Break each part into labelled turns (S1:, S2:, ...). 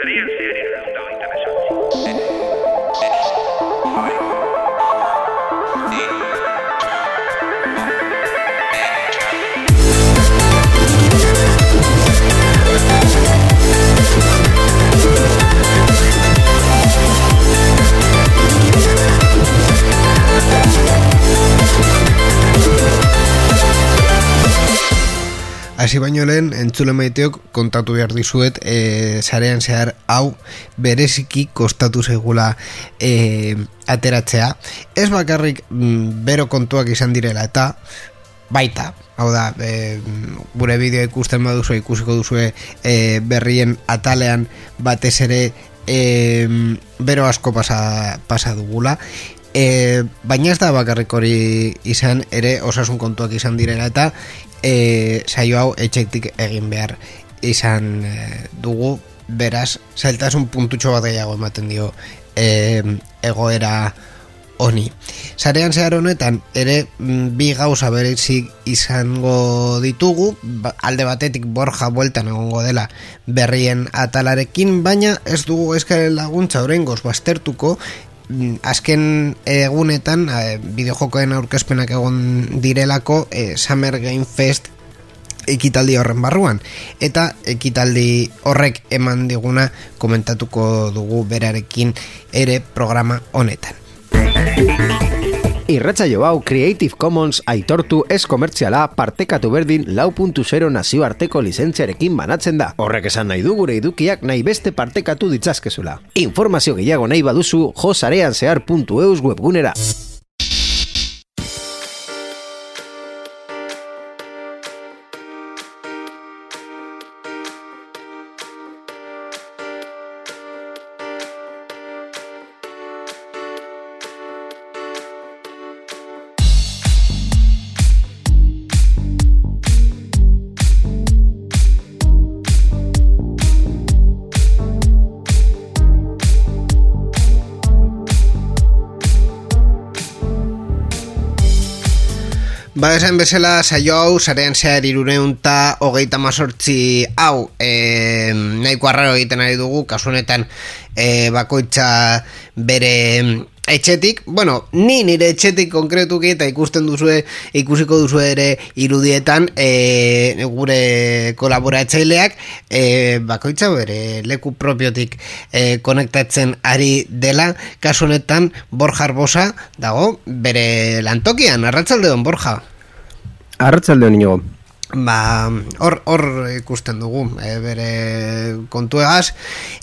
S1: experiência Hasi baino lehen, entzule maiteok kontatu behar dizuet e, sarean zehar hau bereziki kostatu segula e, ateratzea. Ez bakarrik mm, bero kontuak izan direla eta baita, hau da, e, gure bideo ikusten baduzu ikusiko duzue e, berrien atalean batez ere e, bero asko pasa, pasa dugula e, baina ez da bakarrik hori izan ere osasun kontuak izan direla eta e, saio hau etxektik egin behar izan e, dugu beraz, zailtasun puntutxo bat gehiago ematen dio e, egoera honi. Sarean zehar honetan ere mm, bi gauza berezik izango ditugu, ba, alde batetik borja bueltan egongo dela berrien atalarekin, baina ez dugu eskaren laguntza orengoz bastertuko azken egunetan e, bideojokoen aurkezpenak egon direlako e, Summer Game Fest ekitaldi horren barruan. Eta ekitaldi horrek eman diguna komentatuko dugu berarekin ere programa honetan
S2: Irratsaio hau Creative Commons aitortu ez komertziala partekatu berdin lau nazioarteko lizentziarekin banatzen da. Horrek esan nahi du gure idukiak nahi beste partekatu ditzazkezula. Informazio gehiago nahi baduzu josarean zehar.eus webgunera.
S1: Esan bezala, saio hau, sarean zehar iruneunta hogeita mazortzi hau, e, nahiko arraro egiten ari dugu, kasuanetan e, bakoitza bere etxetik, bueno, ni nire etxetik konkretuki eta ikusten duzue, ikusiko duzue ere irudietan e, gure kolaboratzaileak e, bakoitza bere leku propiotik e, konektatzen ari dela, kasu honetan Borja Arbosa dago bere lantokian, arratsaldeon Borja.
S2: Arratsaldeon inigo
S1: ba, hor, hor ikusten dugu e, bere kontuegaz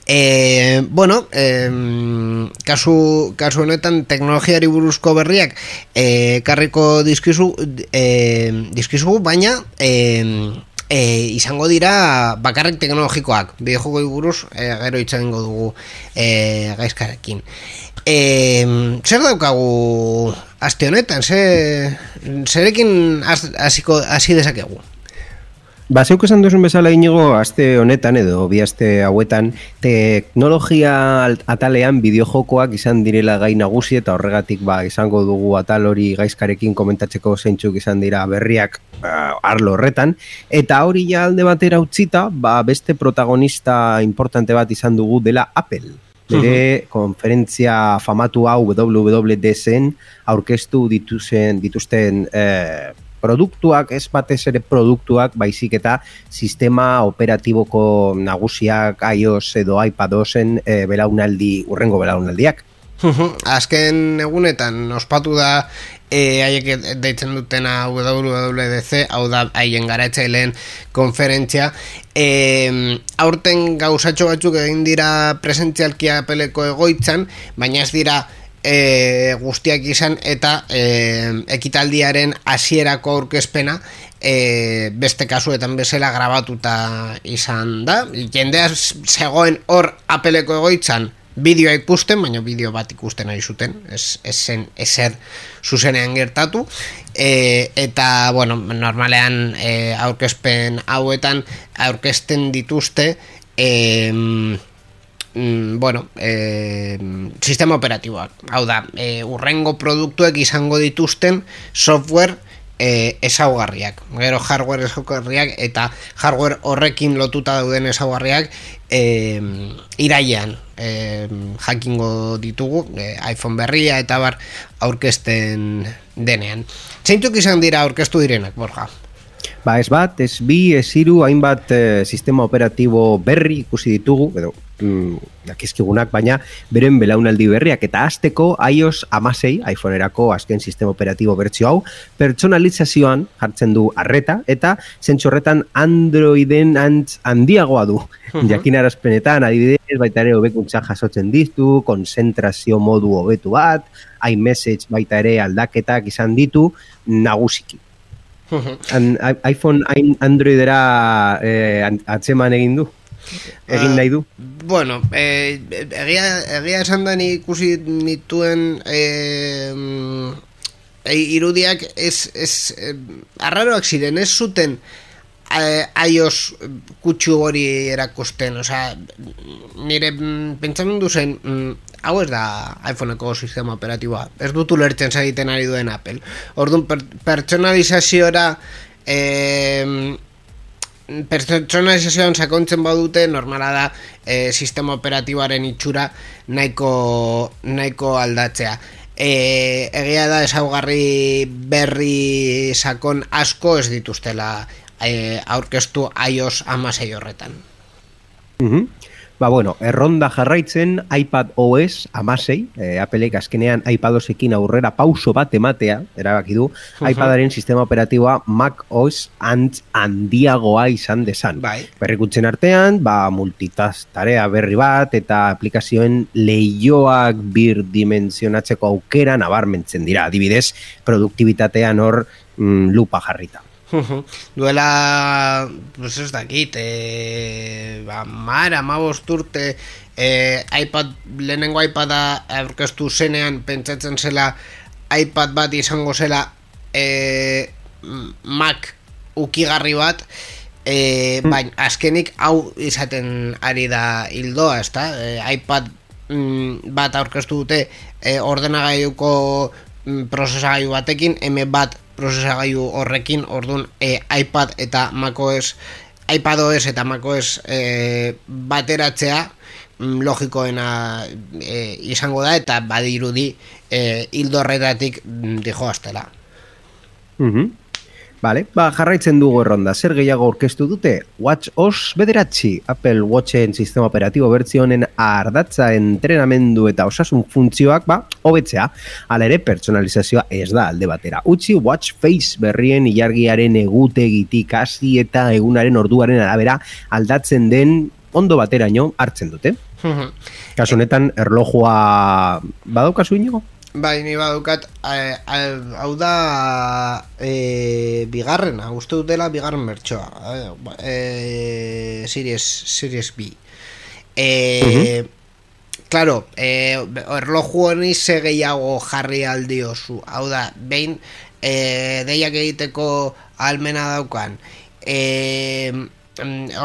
S1: e, bueno e, kasu, kasu honetan teknologiari buruzko berriak e, karriko dizkizu e, dizkizu baina e, e, izango dira bakarrik teknologikoak. Bideojoko buruz e, gero itxarengo dugu e, gaizkarekin. E, zer daukagu aste honetan ze, zerekin hasiko hasi dezakegu
S2: Ba, zeuk esan duzun bezala inigo, aste honetan edo bi aste hauetan, teknologia atalean bideojokoak izan direla gai nagusi eta horregatik ba, izango dugu atal hori gaizkarekin komentatzeko zeintzuk izan dira berriak uh, arlo horretan. Eta hori ja alde batera utzita, ba, beste protagonista importante bat izan dugu dela Apple. Bere konferentzia famatu hau WWDCen aurkeztu dituzen, dituzten eh, produktuak, ez batez ere produktuak, baizik eta sistema operatiboko nagusiak iOS edo iPadosen e, belaunaldi, urrengo belaunaldiak.
S1: Azken egunetan ospatu da e, haiek deitzen dutena WWDC, hau da haien garatzaileen konferentzia. E, aurten gauzatxo batzuk egin dira presentzialkia peleko egoitzan, baina ez dira e, guztiak izan eta e, ekitaldiaren hasierako aurkezpena e, beste kasuetan bezala grabatuta izan da jendea zegoen hor apeleko egoitzan bideoa ikusten, baina bideo bat ikusten ari zuten, ez, ez zen ezer zuzenean gertatu, e, eta, bueno, normalean e, aurkezpen hauetan aurkezten dituzte, e, mm, bueno, e, sistema operatiboak. Hau da, e, urrengo produktuek izango dituzten software e, ezaugarriak. Gero hardware ezaugarriak eta hardware horrekin lotuta dauden ezaugarriak e, iraian e, jakingo ditugu e, iPhone berria eta bar aurkezten denean. Zeintzuk izan dira aurkeztu direnak, Borja?
S2: Ba, ez bat, ez bi, ez iru, hainbat e, sistema operatibo berri ikusi ditugu, edo mm, baina beren belaunaldi berriak eta azteko iOS amasei, iPhone-erako azken sistema operatibo bertzio hau, pertsonalizazioan jartzen du arreta eta zentzorretan Androiden antz handiagoa du. Uh -huh. Jakin arazpenetan, adibidez, baita ere hobekuntza jasotzen ditu, konzentrazio modu hobetu bat, iMessage baita ere aldaketak izan ditu, nagusiki. An, iPhone Androidera eh, atzeman egin du? Egin nahi du?
S1: Uh, bueno, eh, egia, egia esan da ikusi nituen eh, irudiak ez, ez eh, arraroak ziren, ez zuten aios kutsu hori erakusten, osea, nire pentsamendu zen, mm, hau ez da iPhoneko sistema operatiboa, ez dut ulertzen zaiten ari duen Apple. Orduan, per, pertsonalizaziora eh, pertsonalizazioan sakontzen badute normala da e, sistema operatiboaren itxura nahiko, nahiko aldatzea. E, egia da ezaugarri berri sakon asko ez dituztela e, aurkeztu iOS amasei horretan.
S2: Mm Ba bueno, erronda jarraitzen iPad OS amasei, e, Appleek azkenean iPad OSekin aurrera pauso bat ematea, erabaki du, iPadaren sistema operatiboa Mac OS ant handiagoa izan desan.
S1: Bai.
S2: Berrikutzen artean, ba multitask tarea berri bat eta aplikazioen lehioak bir dimensionatzeko aukera nabarmentzen dira. Adibidez, produktibitatean hor mm, lupa jarrita.
S1: Duela, pues ez dakit, e, ba, mar, amabost urte, e, iPad, lehenengo iPada aurkeztu zenean, pentsatzen zela, iPad bat izango zela, e, Mac ukigarri bat, e, baina azkenik hau izaten ari da hildoa, ezta? E, iPad mm, bat aurkeztu dute e, ordenagailuko mm, prozesagailu batekin, M bat prozesagailu horrekin, ordun e, iPad eta macOS iPadOS eta macOS e, bateratzea mm, logikoena e, izango da eta badirudi e, hildo horretatik mm, dijo astela.
S2: Mhm. Vale, ba, jarraitzen dugu erronda. Zer gehiago orkestu dute? Watch OS bederatzi. Apple Watchen sistema operatibo bertzionen ardatza entrenamendu eta osasun funtzioak, ba, hobetzea. Hala ere, personalizazioa ez da alde batera. Utsi Watch Face berrien ilargiaren egutegitik hasi eta egunaren orduaren arabera aldatzen den ondo bateraino hartzen dute. Kasu honetan, erlojua badaukazu inigo?
S1: Bai, ni badukat, hau da e, bigarrena, uste dutela bigarren bertsoa, e, series, series B. E, Claro, e, erloju honi ze gehiago jarri aldiozu, hau da, behin e, deiak egiteko almena daukan, e,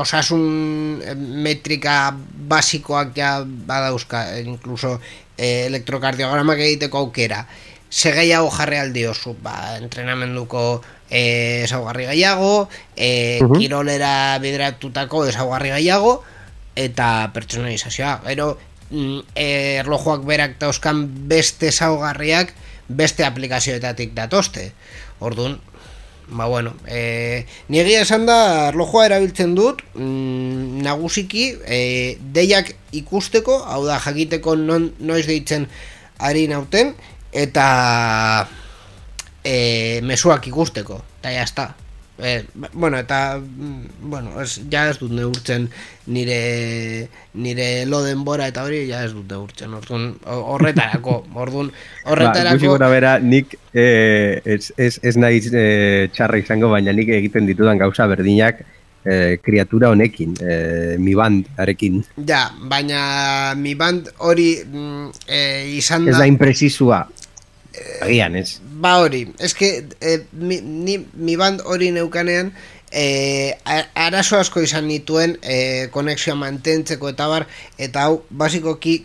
S1: osasun metrika basikoak ja badauzka, incluso e, elektrokardiogramak egiteko aukera. Ze gehiago jarri aldiozu ba, entrenamenduko e, esaugarri gehiago e, uh -huh. kirolera bidratutako esaugarri gehiago eta pertsonalizazioa. Gero mm, e, erlojuak berak dauzkan beste esaugarriak beste aplikazioetatik datoste. Orduan ba bueno, e, niegia esan da erlojua erabiltzen dut mm, nagusiki e, deiak ikusteko, hau da jakiteko non, noiz deitzen ari nauten eta e, mesuak ikusteko eta jazta E, bueno, eta mm, bueno, ez, ja ez dut neurtzen nire nire lo denbora eta hori ja ez dut neurtzen. Orduan horretarako orduan horretarako
S2: ba, bera, nik eh, ez, ez, ez nahi eh, txarra izango baina nik egiten ditudan gauza berdinak eh, kriatura honekin eh, mi band arekin.
S1: Ja, baina mi band hori mm, eh, izan
S2: da ez da impresizua Agian, ez?
S1: Ba hori, ez que eh, mi, ni, mi band hori neukanean e, arazo asko izan nituen e, konexioa mantentzeko eta bar eta hau basikoki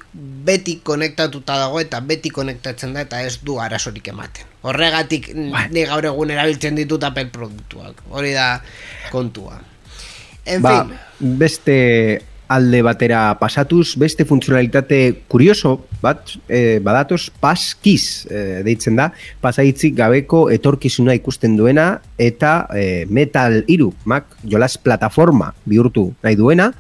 S1: beti konektatuta dago eta beti konektatzen da eta ez du arazorik ematen horregatik bai. ni gaur egun erabiltzen ditut Apple produktuak hori da kontua en ba, fin
S2: beste alde batera pasatuz, beste funtzionalitate kurioso bat, e, badatoz, paskiz e, deitzen da, pasaitzik gabeko etorkizuna ikusten duena, eta e, Metal iru, Mac, jolas plataforma bihurtu nahi duena,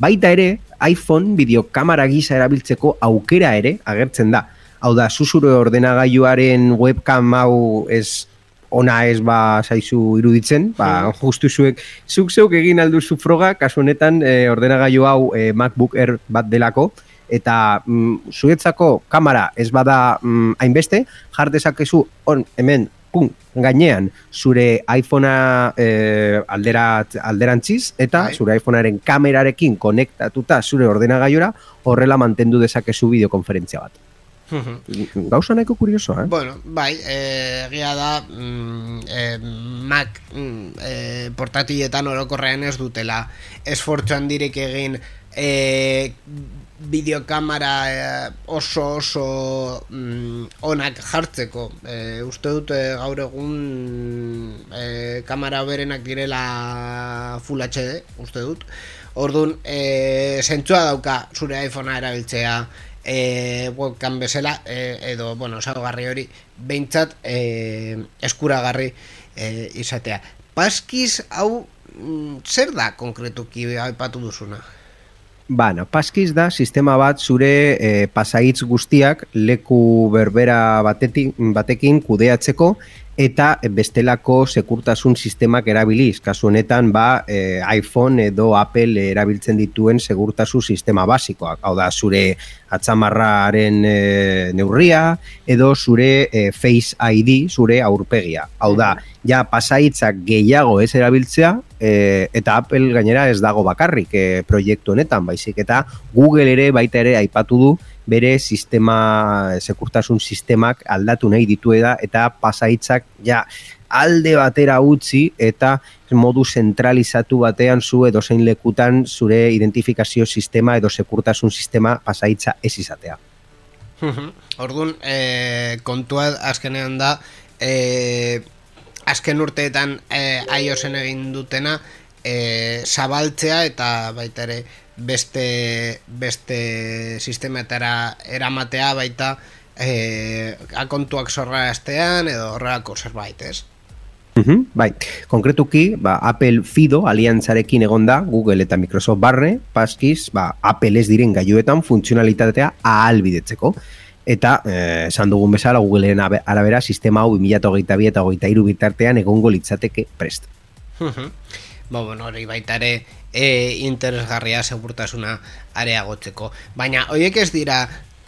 S2: baita ere, iPhone bideokamara gisa erabiltzeko aukera ere agertzen da. Hau da, susuro ordenagailuaren webcam hau ez ona ez ba zaizu iruditzen, ba, mm. justu zuek, zuk zeuk egin alduzu froga, kasu honetan e, ordenagailu hau e, MacBook Air bat delako, eta mm, zuetzako kamera ez bada mm, hainbeste, jardezakezu on, hemen, pum, gainean, zure iPhonea e, alderat, alderantziz, eta Ai. zure iPhonearen kamerarekin konektatuta zure ordenagailura, horrela mantendu dezakezu bideokonferentzia bat. Gauza nahiko kurioso, eh?
S1: Bueno, bai, eh, egia da mm, eh, Mac mm, eh, portatiletan orokorrean ez dutela esfortzuan direk egin eh, bideokamera eh, oso oso mm, onak jartzeko. Eh, uste dut eh, gaur egun eh, kamera berenak direla Full HD, uste dut. Orduan, eh, zentzua dauka zure iPhonea erabiltzea e, webcam bezala e, edo, bueno, garri hori behintzat e, eskuragarri e, izatea. Paskiz, hau, mm, zer da konkretuki aipatu duzuna?
S2: Bana, Paskiz da sistema bat zure e, pasaitz guztiak leku berbera batetik, batekin kudeatzeko eta bestelako sekurtasun sistemak erabiliz. Kasu honetan, ba, e, iPhone edo Apple erabiltzen dituen segurtasun sistema basikoak. Hau da, zure atzamarraren e, neurria edo zure e, Face ID, zure aurpegia. Hau da, ja pasaitzak gehiago ez erabiltzea e, eta Apple gainera ez dago bakarrik e, proiektu honetan, baizik eta Google ere baita ere aipatu du bere sistema, sekurtasun sistemak aldatu nahi ditu da eta pasaitzak ja alde batera utzi eta modu zentralizatu batean zu edo zein lekutan zure identifikazio sistema edo sekurtasun sistema pasaitza ez izatea.
S1: Orduan, e, kontua azkenean da e, azken urteetan e, iOSen egin dutena e, zabaltzea eta baita ere beste beste sistemetara eramatea baita eh, akontuak zorra estean edo horrelako zerbait, ez?
S2: Uhum, bai, konkretuki, ba, Apple Fido aliantzarekin egonda, Google eta Microsoft barre, paskiz, ba, Apple ez diren gaioetan funtzionalitatea ahalbidetzeko. Eta, eh, esan dugun bezala, Googleen arabera, sistema hau 2008 eta 2008 bitartean egongo litzateke prest.
S1: Uhum. Ba, bueno, hori baita ere e, interesgarria segurtasuna areagotzeko. Baina, horiek ez dira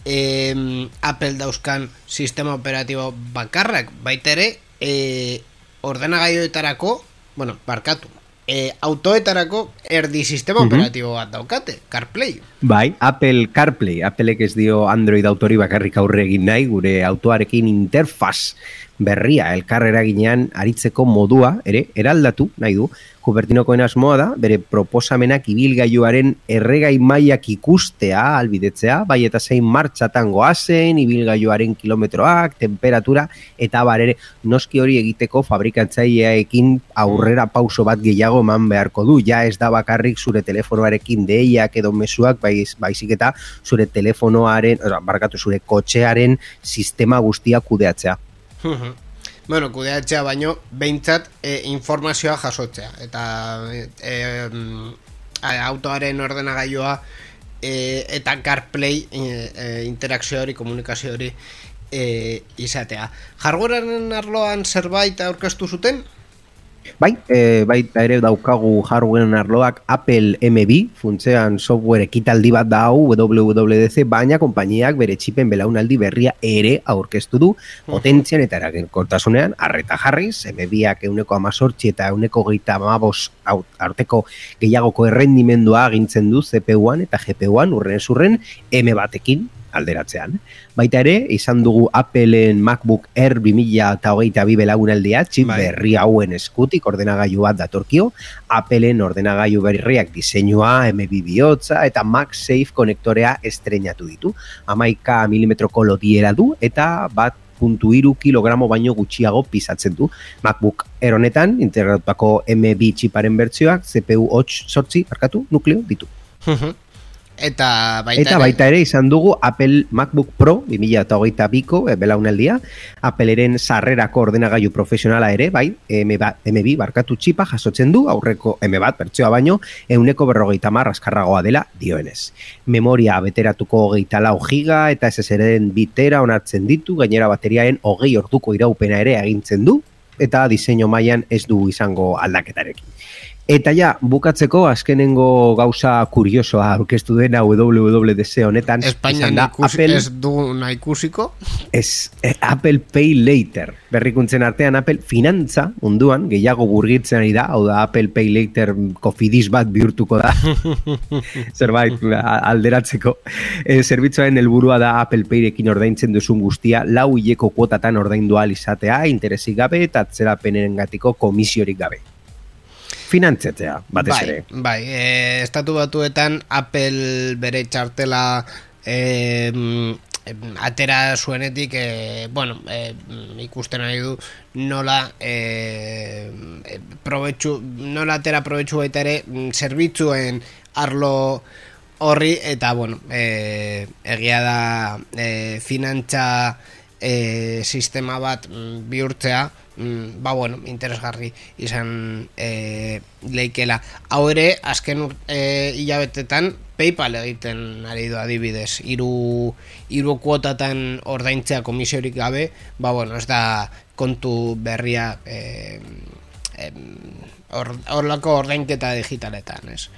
S1: e, Apple dauzkan sistema operatibo bakarrak, baita ere e, ordenagaioetarako, bueno, barkatu, e, autoetarako erdi sistema operatibo bat daukate, CarPlay.
S2: Bai, Apple CarPlay, Appleek ez dio Android autori bakarrik aurre egin nahi, gure autoarekin interfaz berria elkarrera ginean aritzeko modua, ere, eraldatu nahi du, Kubertinokoen asmoa da, bere proposamenak ibilgailuaren erregai mailak ikustea albidetzea, bai eta zein martxatan goazen, ibilgailuaren kilometroak, temperatura, eta barere noski hori egiteko fabrikatzaileaekin aurrera pauso bat gehiago eman beharko du. Ja ez da bakarrik zure telefonoarekin deiak edo mesuak, baiz, baizik eta zure telefonoaren, barkatu zure kotxearen sistema guztia kudeatzea.
S1: Bueno, kudeatzea baino, behintzat e, informazioa jasotzea. Eta e, e, autoaren ordenagailua e, eta CarPlay e, e, interakzio hori, komunikazio hori e, izatea. Jargoraren arloan zerbait aurkeztu zuten?
S2: Bai, e, bai, ere daukagu hardwaren arloak Apple MB, funtzean software ekitaldi bat da hau WWDC, baina konpainiak bere txipen belaunaldi berria ere aurkeztu du, potentzian eta eragen kortasunean, arreta jarriz, MB-ak euneko amazortzi eta euneko geita amabos arteko gehiagoko errendimendua agintzen du CPU-an eta GPU-an urren zurren M batekin alderatzean. Baita ere, izan dugu Appleen MacBook Air 2008 bi belagunaldia, txip
S1: Bai.
S2: berri hauen eskutik ordenagailu bat datorkio, Appleen ordenagailu berriak diseinua, M2 bihotza eta MagSafe konektorea estreinatu ditu. Amaika milimetroko lodiera du eta bat puntu iru kilogramo baino gutxiago pisatzen du. MacBook Air honetan, integratutako M2 txiparen bertsioak, CPU 8 sortzi, barkatu, nukleo ditu.
S1: Eta baita
S2: Eta baita ere izan dugu Apple MacBook Pro 2008 biko e, belaunaldia, Appleren sarrerako ordenagailu profesionala ere, bai, M2, M2 barkatu txipa jasotzen du, aurreko M1 bertsioa baino, euneko berrogeita mar askarragoa dela dioenez. Memoria beteratuko hogeita lau giga eta SSD-en bitera onartzen ditu, gainera bateriaen hogei orduko iraupena ere agintzen du, eta diseinu mailan ez du izango aldaketarekin. Eta ja, bukatzeko azkenengo gauza kuriosoa aurkeztu dena WWDC honetan
S1: Espainian
S2: izan da
S1: ikusi,
S2: Apple,
S1: ez du ikusiko.
S2: ez, eh, Apple Pay Later. Berrikuntzen artean Apple finantza munduan gehiago burgitzen ari da, hau da Apple Pay Later kofidis bat bihurtuko da. Zerbait a- alderatzeko. E, zerbitzuaren helburua da Apple Payrekin ordaintzen duzun guztia lau hileko kuotatan ordaindu ahal izatea, interesik gabe eta atzerapenengatiko komisiorik gabe. Finantzetzea, batez
S1: bai,
S2: ere.
S1: Bai, e, estatu batuetan Apple bere txartela e, atera zuenetik, e, bueno, e, ikusten nahi du nola e, e, probetxu, nola atera probetxu baita ere mm, zerbitzuen arlo horri eta bueno, e, egia da e, finantza e, sistema bat mm, bihurtzea mm, ba bueno, interesgarri izan e, leikela. Hau ere, azken ur- e, hilabetetan Paypal egiten ari du adibidez, hiru hiru kuotatan ordaintzea komisiorik gabe, ba bueno, ez da kontu berria e, em, hor- horlako ordainketa digitaletan, ez?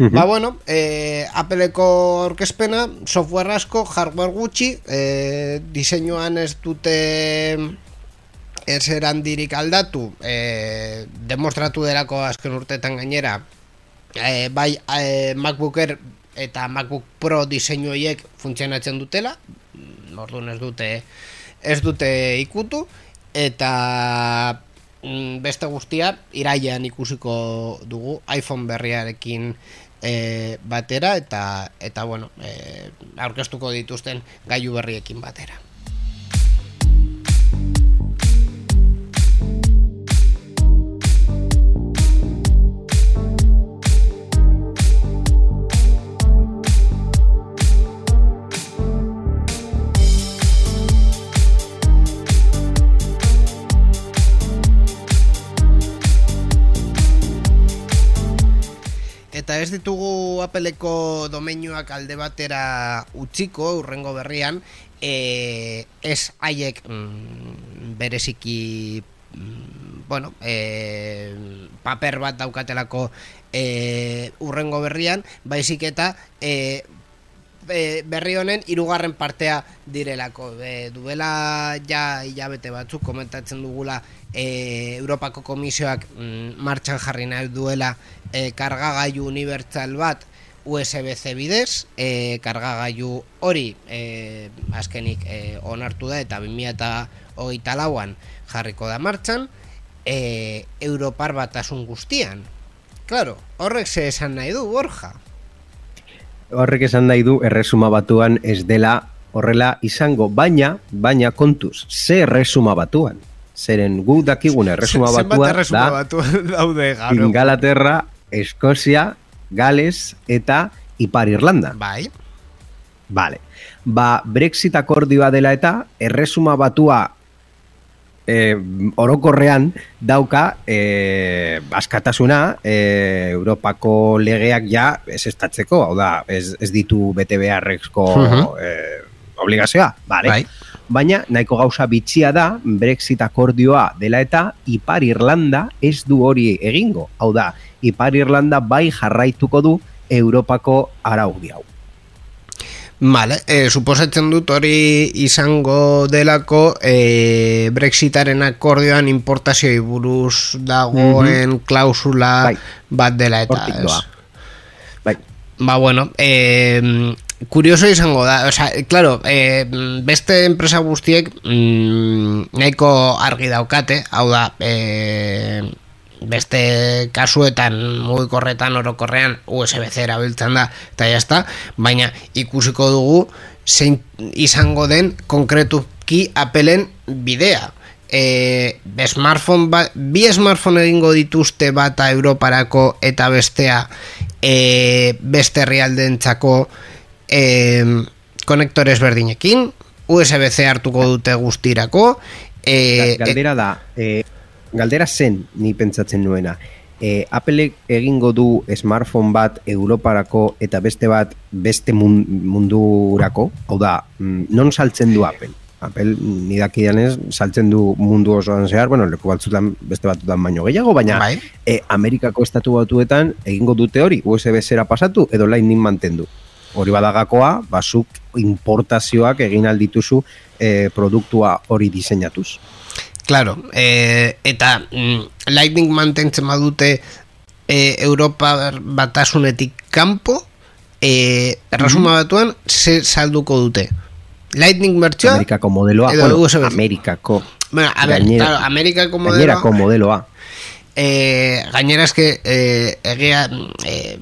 S1: Ba bueno, eh, Appleko orkespena, software asko, hardware gutxi, eh, diseinuan ez dute ez erandirik aldatu, eh, demostratu delako azken urtetan gainera, eh, bai eh, MacBook Air eta MacBook Pro diseinu horiek funtzionatzen dutela, mm, orduan ez dute ez dute ikutu eta mm, beste guztia iraian ikusiko dugu iPhone berriarekin e, batera eta eta bueno, e, aurkeztuko dituzten gailu berriekin batera. Ez ditugu Appleko domeinuak alde batera utziko urrengo berrian, e, ez haiek mm, bereziki mm, bueno, e, paper bat daukatelako e, urrengo berrian, baizik eta e, e, berri honen hirugarren partea direlako. E, duela ja hilabete batzuk komentatzen dugula e, Europako Komisioak mm, martxan jarri nahi duela e, kargagailu unibertsal bat USB-C bidez, e, kargagailu hori e, azkenik e, onartu da eta 2008 lauan jarriko da martxan, e, Europar batasun guztian. Claro, horrek ze esan nahi du, Borja.
S2: Horrek esan nahi du erresuma batuan ez dela horrela izango, baina, baina kontuz, ze erresuma batuan? Zeren gu dakigun erresuma batua
S1: erresuma
S2: da
S1: batu daude gaur.
S2: Ingalaterra, Eskozia, Gales eta Ipar Irlanda.
S1: Bai.
S2: Vale. Ba, Brexit akordioa dela eta erresuma batua e, orokorrean dauka e, askatasuna e, Europako legeak ja ez estatzeko, hau da, ez, ez ditu bete beharrezko
S1: Mhm.
S2: e, obligazioa, vale?
S1: Bai.
S2: Baina nahiko gauza bitxia da Brexit akordioa dela eta Ipar Irlanda ez du hori egingo. Hau da, Ipar Irlanda bai jarraituko du Europako araudi hau.
S1: Vale, e, suposatzen dut hori izango delako e, Brexitaren akordioan importazioi buruz dagoen klausula
S2: Bai.
S1: bat dela eta ez.
S2: Bai.
S1: Ba bueno, e, kurioso izango da, o sea, claro, e, beste enpresa guztiek mm, nahiko argi daukate, hau da, e, beste kasuetan mugikorretan orokorrean USB-C erabiltzen da eta jazta, baina ikusiko dugu zein izango den konkretuki apelen bidea. E, smartphone ba, bi smartphone egingo dituzte bata Europarako eta bestea e, beste herrialdentzako e, konektores berdinekin USB-C hartuko dute guztirako
S2: e, Galdera da e, galdera zen ni pentsatzen nuena. E, Apple egingo du smartphone bat Europarako eta beste bat beste mundurako, hau da, mm, non saltzen du Apple? Apple nidakian ez saltzen du mundu osoan zehar, bueno, leku batzutan beste batutan baino gehiago, baina bai. e, Amerikako estatu batuetan egingo dute hori, USB zera pasatu edo lightning mantendu. Hori badagakoa, basuk importazioak egin aldituzu e, produktua hori diseinatuz.
S1: Claro, eh, eta mm, Lightning mantentzen badute eh, Europa batasunetik kanpo, eh, erresuma batuan, ze salduko dute. Lightning bertsoa...
S2: Amerikako modeloa, bueno, Amerikako...
S1: Bueno, a ver, claro, Amerikako modeloa...
S2: Amerikako modeloa.
S1: Eh, gainera eske eh, egia eh,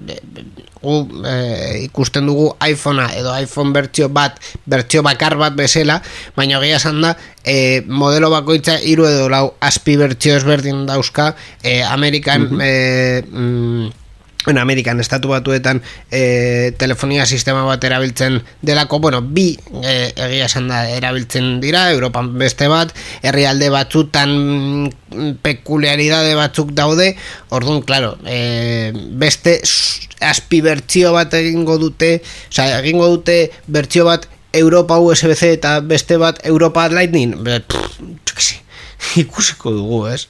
S1: gu e, ikusten dugu iPhonea edo iPhone bertsio bat, bertsio bakar bat bezala, baina gehi esan da, e, modelo bakoitza hiru edo lau aspi bertsio ezberdin dauzka, e, Amerikan mm, en Amerikan estatu batuetan e, telefonia sistema bat erabiltzen delako, bueno, bi e, egia esan da erabiltzen dira, Europan beste bat, herrialde batzutan pekuliaridade batzuk daude, orduan, claro, e, beste aspi bertsio bat egingo dute, oza, egingo dute bertsio bat Europa USB-C eta beste bat Europa Lightning, pff, ikusiko dugu, ez?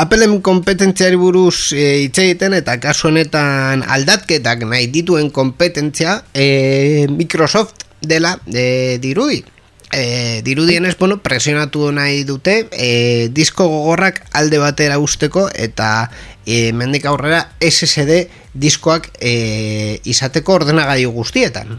S1: Appleen kompetentziari buruz e, hitz egiten eta kasu honetan aldatketak nahi dituen kompetentzia e, Microsoft dela e, dirudi. E, dirudien ez, bueno, presionatu nahi dute e, disko gogorrak alde batera usteko eta e, mendik aurrera SSD diskoak e, izateko ordenagailu guztietan.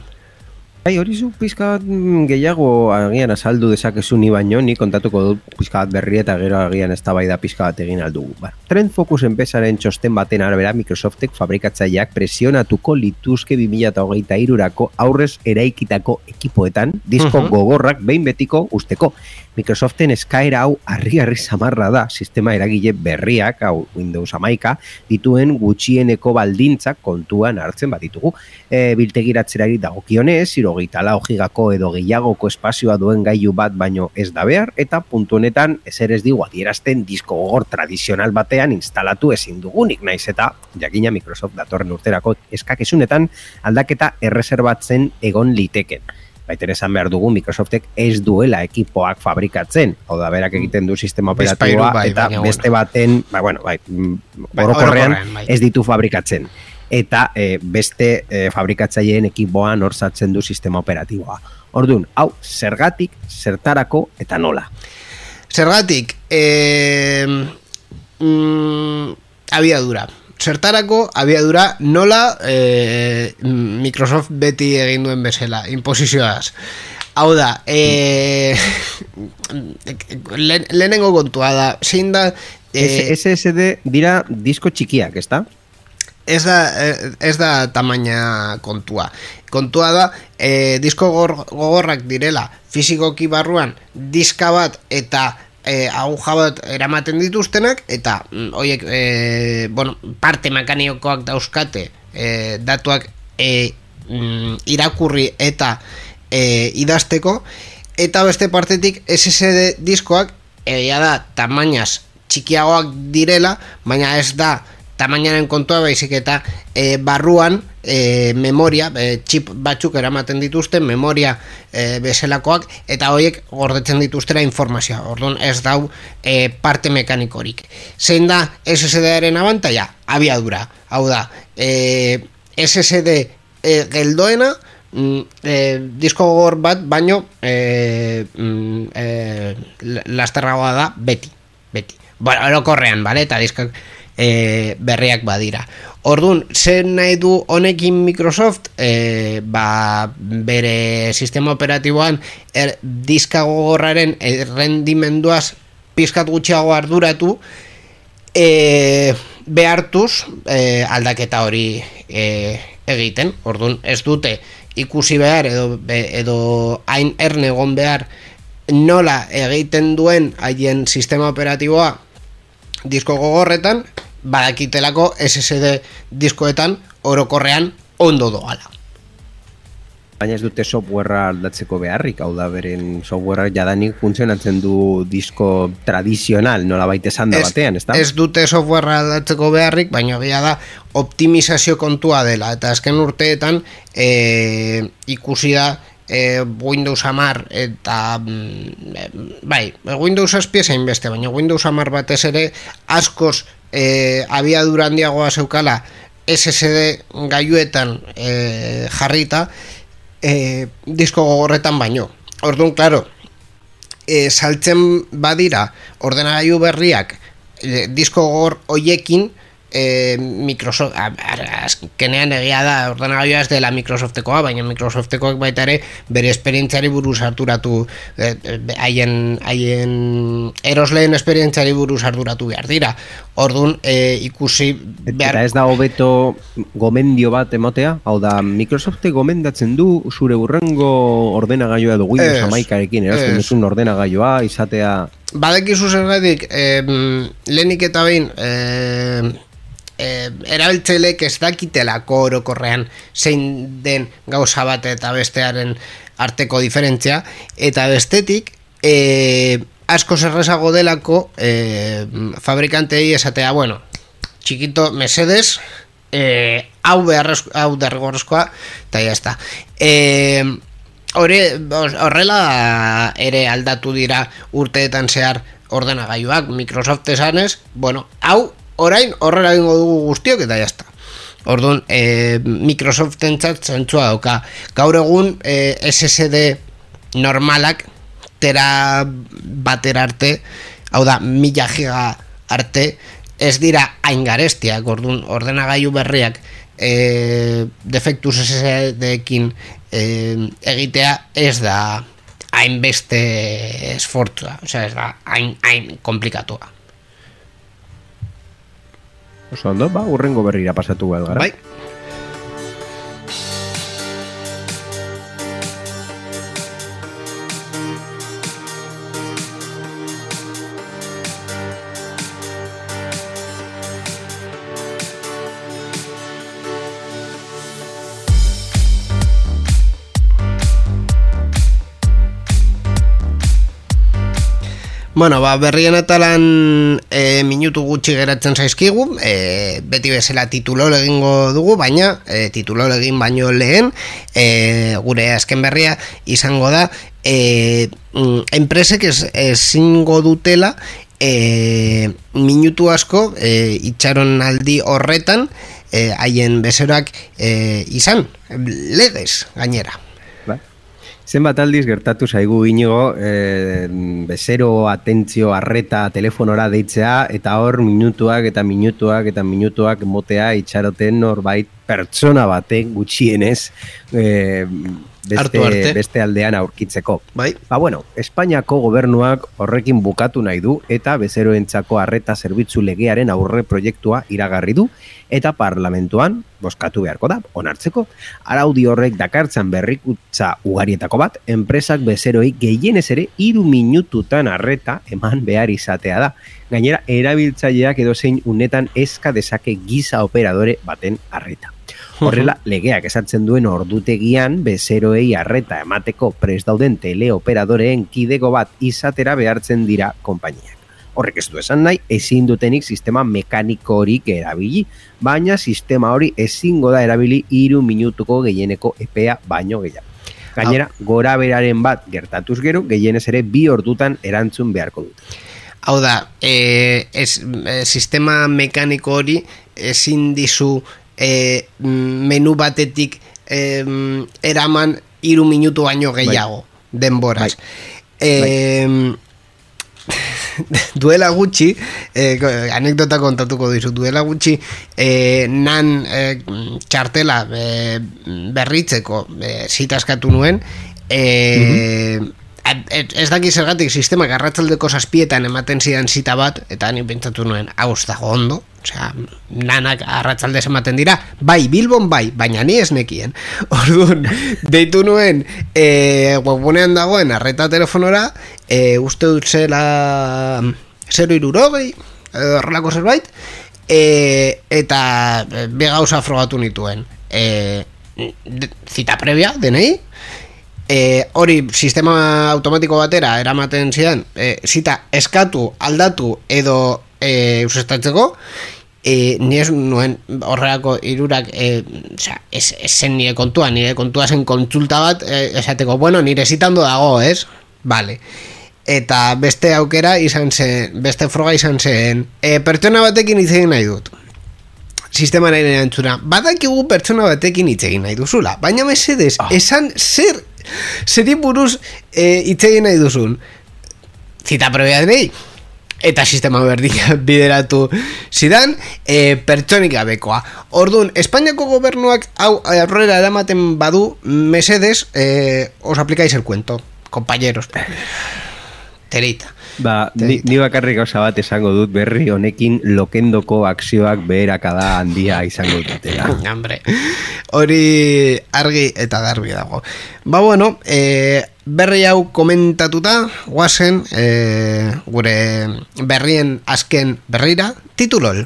S2: Bai, hori zu pizkat mm, gehiago agian azaldu dezakezu ni baino, ni kontatuko dut pizkat berri eta gero agian ez da bai da pizkat egin aldugu. Ba, Trend Focus enpesaren txosten baten arabera Microsoftek fabrikatzaileak presionatuko lituzke 2008 irurako aurrez eraikitako ekipoetan disko gogorrak behin betiko usteko. Microsoften eskaera hau harri-harri samarra da sistema eragile berriak, hau Windows amaika, dituen gutxieneko baldintzak kontuan hartzen bat ditugu. E, biltegiratzerari dagokionez, irogeita lau gigako edo gehiagoko espazioa duen gailu bat baino ez da behar, eta puntu honetan ezer ez digu adierazten disko gogor tradizional batean instalatu ezin dugunik naiz eta jakina Microsoft datorren urterako eskakezunetan aldaketa erreserbatzen egon liteken baita esan behar dugu Microsoftek ez duela ekipoak fabrikatzen, hau da berak egiten du sistema operatiboa bai, eta beste baten, ba, bueno, bai, mm, bai, orokorrean bai. ez ditu fabrikatzen eta e, beste e, fabrikatzaileen ekipoan orzatzen du sistema operatiboa. Orduan, hau, zergatik, zertarako eta nola?
S1: Zergatik, e, mm, abiadura zertarako abiadura nola e, Microsoft beti egin duen bezala, imposizioaz. Hau da, e, lehenengo kontua da, zein da...
S2: E, SSD dira disko txikiak, ez da?
S1: Ez da, ez da tamaina kontua. Kontua da, e, disko gogorrak direla, fizikoki barruan, diska bat eta e, aguja bat eramaten dituztenak eta mm, hoiek e, bueno, parte mekanikoak dauzkate e, datuak e, mm, irakurri eta e, idazteko eta beste partetik SSD diskoak egia da tamainaz txikiagoak direla baina ez da tamainaren kontua baizik eta e, barruan e, memoria, e, chip batzuk eramaten dituzte, memoria e, bezelakoak, eta horiek gordetzen dituztera informazioa. Orduan ez dau e, parte mekanikorik. Zein da SSD-aren abantaia? Abiadura. Hau da, e, SSD e, geldoena e, disko gogor bat baino e, e, lasterragoa da beti beti bueno, orokorrean, bale, eta diskak e, berriak badira Orduan, zen nahi du honekin Microsoft, e, ba, bere sistema operatiboan er, diska gogorraren errendimenduaz pizkat gutxiago arduratu, e, behartuz e, aldaketa hori e, egiten. Orduan, ez dute ikusi behar edo, edo hain ernegon behar nola egiten duen haien sistema operatiboa disko gogorretan, badakitelako SSD diskoetan orokorrean ondo doala.
S2: Baina ez dute softwarea aldatzeko beharrik, hau da beren softwarea jadanik funtzionatzen du disko tradizional, nola baita esan da batean, ez da?
S1: Ez dute softwarea aldatzeko beharrik, baina bila da optimizazio kontua dela, eta azken urteetan e, ikusi da e, Windows 10 eta mm, bai, Windows 7 zein beste, baina Windows 10 batez ere askoz e, abiadura handiagoa zeukala SSD gaiuetan e, jarrita e, disko gogorretan baino. Orduan, klaro, e, saltzen badira ordenagailu berriak e, disko gogor hoiekin, e, Microsoft azkenean egia da ordenagailua ez dela Microsoftekoa baina Microsoftekoak baita ere bere esperientziari buruz harturatu eh, haien haien erosleen esperientziari buruz harturatu behar dira Orduan e, ikusi
S2: behar... Eta ez da hobeto gomendio bat emotea? Hau da, Microsofte gomendatzen du zure urrengo ordenagailua edo Windows amaikarekin, erazten duzun ordenagailua, izatea...
S1: Badekizu zer gaitik, eh, lehenik eta behin, eh, e, erabiltzeilek ez dakitelako orokorrean zein den gauza bat eta bestearen arteko diferentzia. Eta bestetik e, asko zerrezago delako e, fabrikantei esatea bueno, txikito mesedes e, hau beharrezko hau derrigorrezkoa eta jazta e, horrela ere aldatu dira urteetan zehar ordenagailuak Microsoft esanez, bueno, hau orain horrela egingo dugu guztiok eta jazta. Orduan, e, Microsoft entzat zentzua dauka. Gaur egun e, SSD normalak tera batera arte, hau da, mila giga arte, ez dira hain garestiak, orduan, ordenagailu berriak e, defektuz SSD-ekin e, egitea ez da hainbeste esfortzua, osea, ez da hain, hain komplikatua.
S2: Oso ondo, ba, urrengo berrira pasatu gara.
S1: Bai. Bueno, ba, berrien atalan e, minutu gutxi geratzen zaizkigu, e, beti bezala titulo egingo dugu, baina e, titulo egin baino lehen, e, gure azken berria izango da, e, enpresek ezingo dutela e, minutu asko e, itxaron aldi horretan, haien e, izan, legez gainera.
S2: Zenbat aldiz gertatu zaigu inigo, e, bezero, atentzio, arreta, telefonora deitzea, eta hor minutuak eta minutuak eta minutuak motea itxaroten norbait pertsona batek gutxienez e, beste, beste aldean aurkitzeko.
S1: Bai.
S2: Ba bueno, Espainiako gobernuak horrekin bukatu nahi du eta bezeroentzako arreta zerbitzu legearen aurre proiektua iragarri du eta parlamentuan boskatu beharko da, onartzeko. Araudi horrek dakartzan berrikutza ugarietako bat, enpresak bezeroi gehienez ere iru minututan arreta eman behar izatea da. Gainera, erabiltzaileak edo zein unetan eska dezake giza operadore baten arreta. Horrela, legeak esartzen duen ordutegian bezeroei arreta emateko prest dauden teleoperadoreen kidego bat izatera behartzen dira konpainiak. Horrek ez du esan nahi, ezin dutenik sistema mekaniko horik erabili, baina sistema hori ezingo da erabili iru minutuko gehieneko epea baino gehiago. Gainera, gora beraren bat gertatuz gero, gehienez ere bi ordutan erantzun beharko dut.
S1: Hau da, e, ez, e, sistema mekaniko hori ezin dizu e, menu batetik em, eraman iru minutu baino gehiago denboraz. Em, duela gutxi eh, anekdota kontatuko dizu duela gutxi eh, nan eh, txartela eh, berritzeko eh, zitaskatu nuen eh, ez daki zergatik sistema garratzaldeko zazpietan ematen zidan zita bat eta ni pentsatu nuen hau ez dago ondo. Osea, nanak arratzaldez ematen dira bai, bilbon bai, baina ni ez nekien. Orduan, deitu nuen e, webunean dagoen arreta telefonora e, uste dut zela 0 irurogei horrelako zerbait e, eta be gauza frogatu nituen. E, zita previa, denei e, hori sistema automatiko batera eramaten zidan e, zita eskatu, aldatu edo e, usestatzeko e, ni ez nuen horreako irurak e, oza, ez, ez zen nire kontua nire kontua zen kontsulta bat e, esateko, bueno, nire zitando dago, ez? Vale. Eta beste aukera izan zen beste froga izan zen. E, pertsona batekin hitz nahi dut sistema nahi antzuna badakigu pertsona batekin hitz egin nahi duzula. Baina mesedez, oh. esan zer Zeri buruz e, itzegin nahi duzun? Zita probea denei. Eta sistema berdina bideratu Zidan e, Pertsonik gabekoa. Orduan, Espainiako gobernuak Hau aurrera eramaten badu Mesedes e, Os aplikaiz el cuento Compañeros. Terita
S2: Ba, ni, ni bakarrik gauza bat esango dut berri honekin lokendoko akzioak beherakada handia izango dutela.
S1: Hambre, hori argi eta garbi dago. Ba, bueno, e, berri hau komentatuta, guazen, e, gure berrien azken berrira, titulol.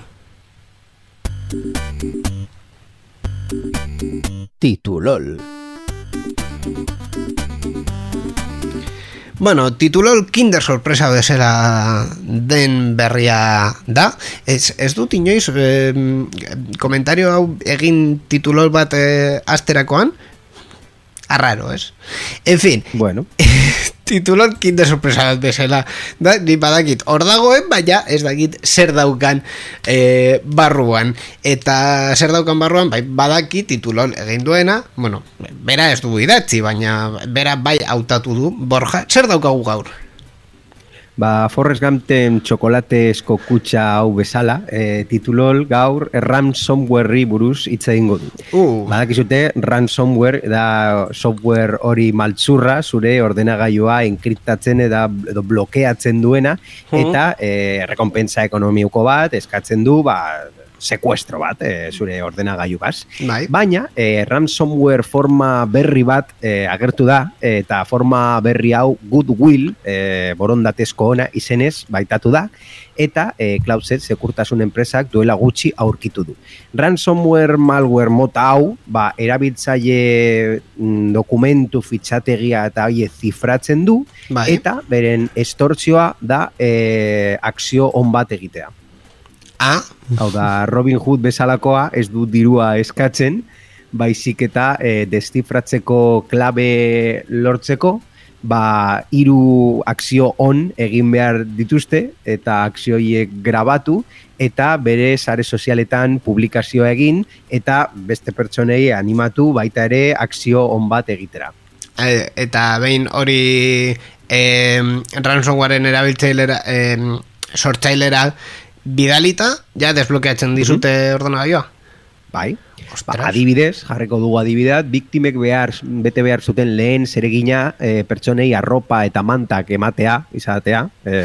S1: Titulol. Bueno, titulol kinder sorpresa bezala den berria da. Ez, ez dut inoiz eh, komentario hau egin titulol bat eh, asterakoan. Arraro, ez? En fin.
S2: Bueno.
S1: titulon kinde sorpresa bat bezala da, ni badakit. Hor dagoen baina ez dakit zer daukan e, barruan. Eta zer daukan barruan bai, badaki titulon egin duena. Bueno, bera ez du idatzi baina bera bai hautatu du borja, zer daukagu gaur?
S2: Ba, Forrest Gumpten txokolatesko kutsa hau bezala, e, titulol gaur ransomware buruz hitz egingo du. Uh. Badakizute, ransomware da software hori maltzurra, zure ordenagailua enkriptatzen edo blokeatzen duena, uh. eta e, rekompensa ekonomiuko bat eskatzen du, ba, sekuestro bat e, zure ordenagailu bas.
S1: Bai.
S2: Baina, e, ransomware forma berri bat e, agertu da, eta forma berri hau goodwill, e, borondatezko ona izenez, baitatu da, eta e, Cloudset sekurtasun enpresak duela gutxi aurkitu du. Ransomware malware mota hau, ba, erabiltzaile mm, dokumentu fitxategia eta hori zifratzen du, bai. eta beren estortzioa da e, akzio on bat egitea.
S1: Ah.
S2: Hau da, Robin Hood bezalakoa ez du dirua eskatzen, baizik eta e, destifratzeko klabe lortzeko, ba, hiru akzio on egin behar dituzte, eta akzioiek grabatu, eta bere sare sozialetan publikazioa egin, eta beste pertsonei animatu baita ere akzio on bat egitera.
S1: E, eta behin hori e, ransomwaren erabiltzailera, e, sortzailera, bidalita, ja desblokeatzen dizute mm -hmm. ordenagailua.
S2: Bai. Ba, adibidez, jarreko dugu adibideat, biktimek behar, bete behar zuten lehen zeregina e, pertsonei arropa eta mantak ematea, izatea, e,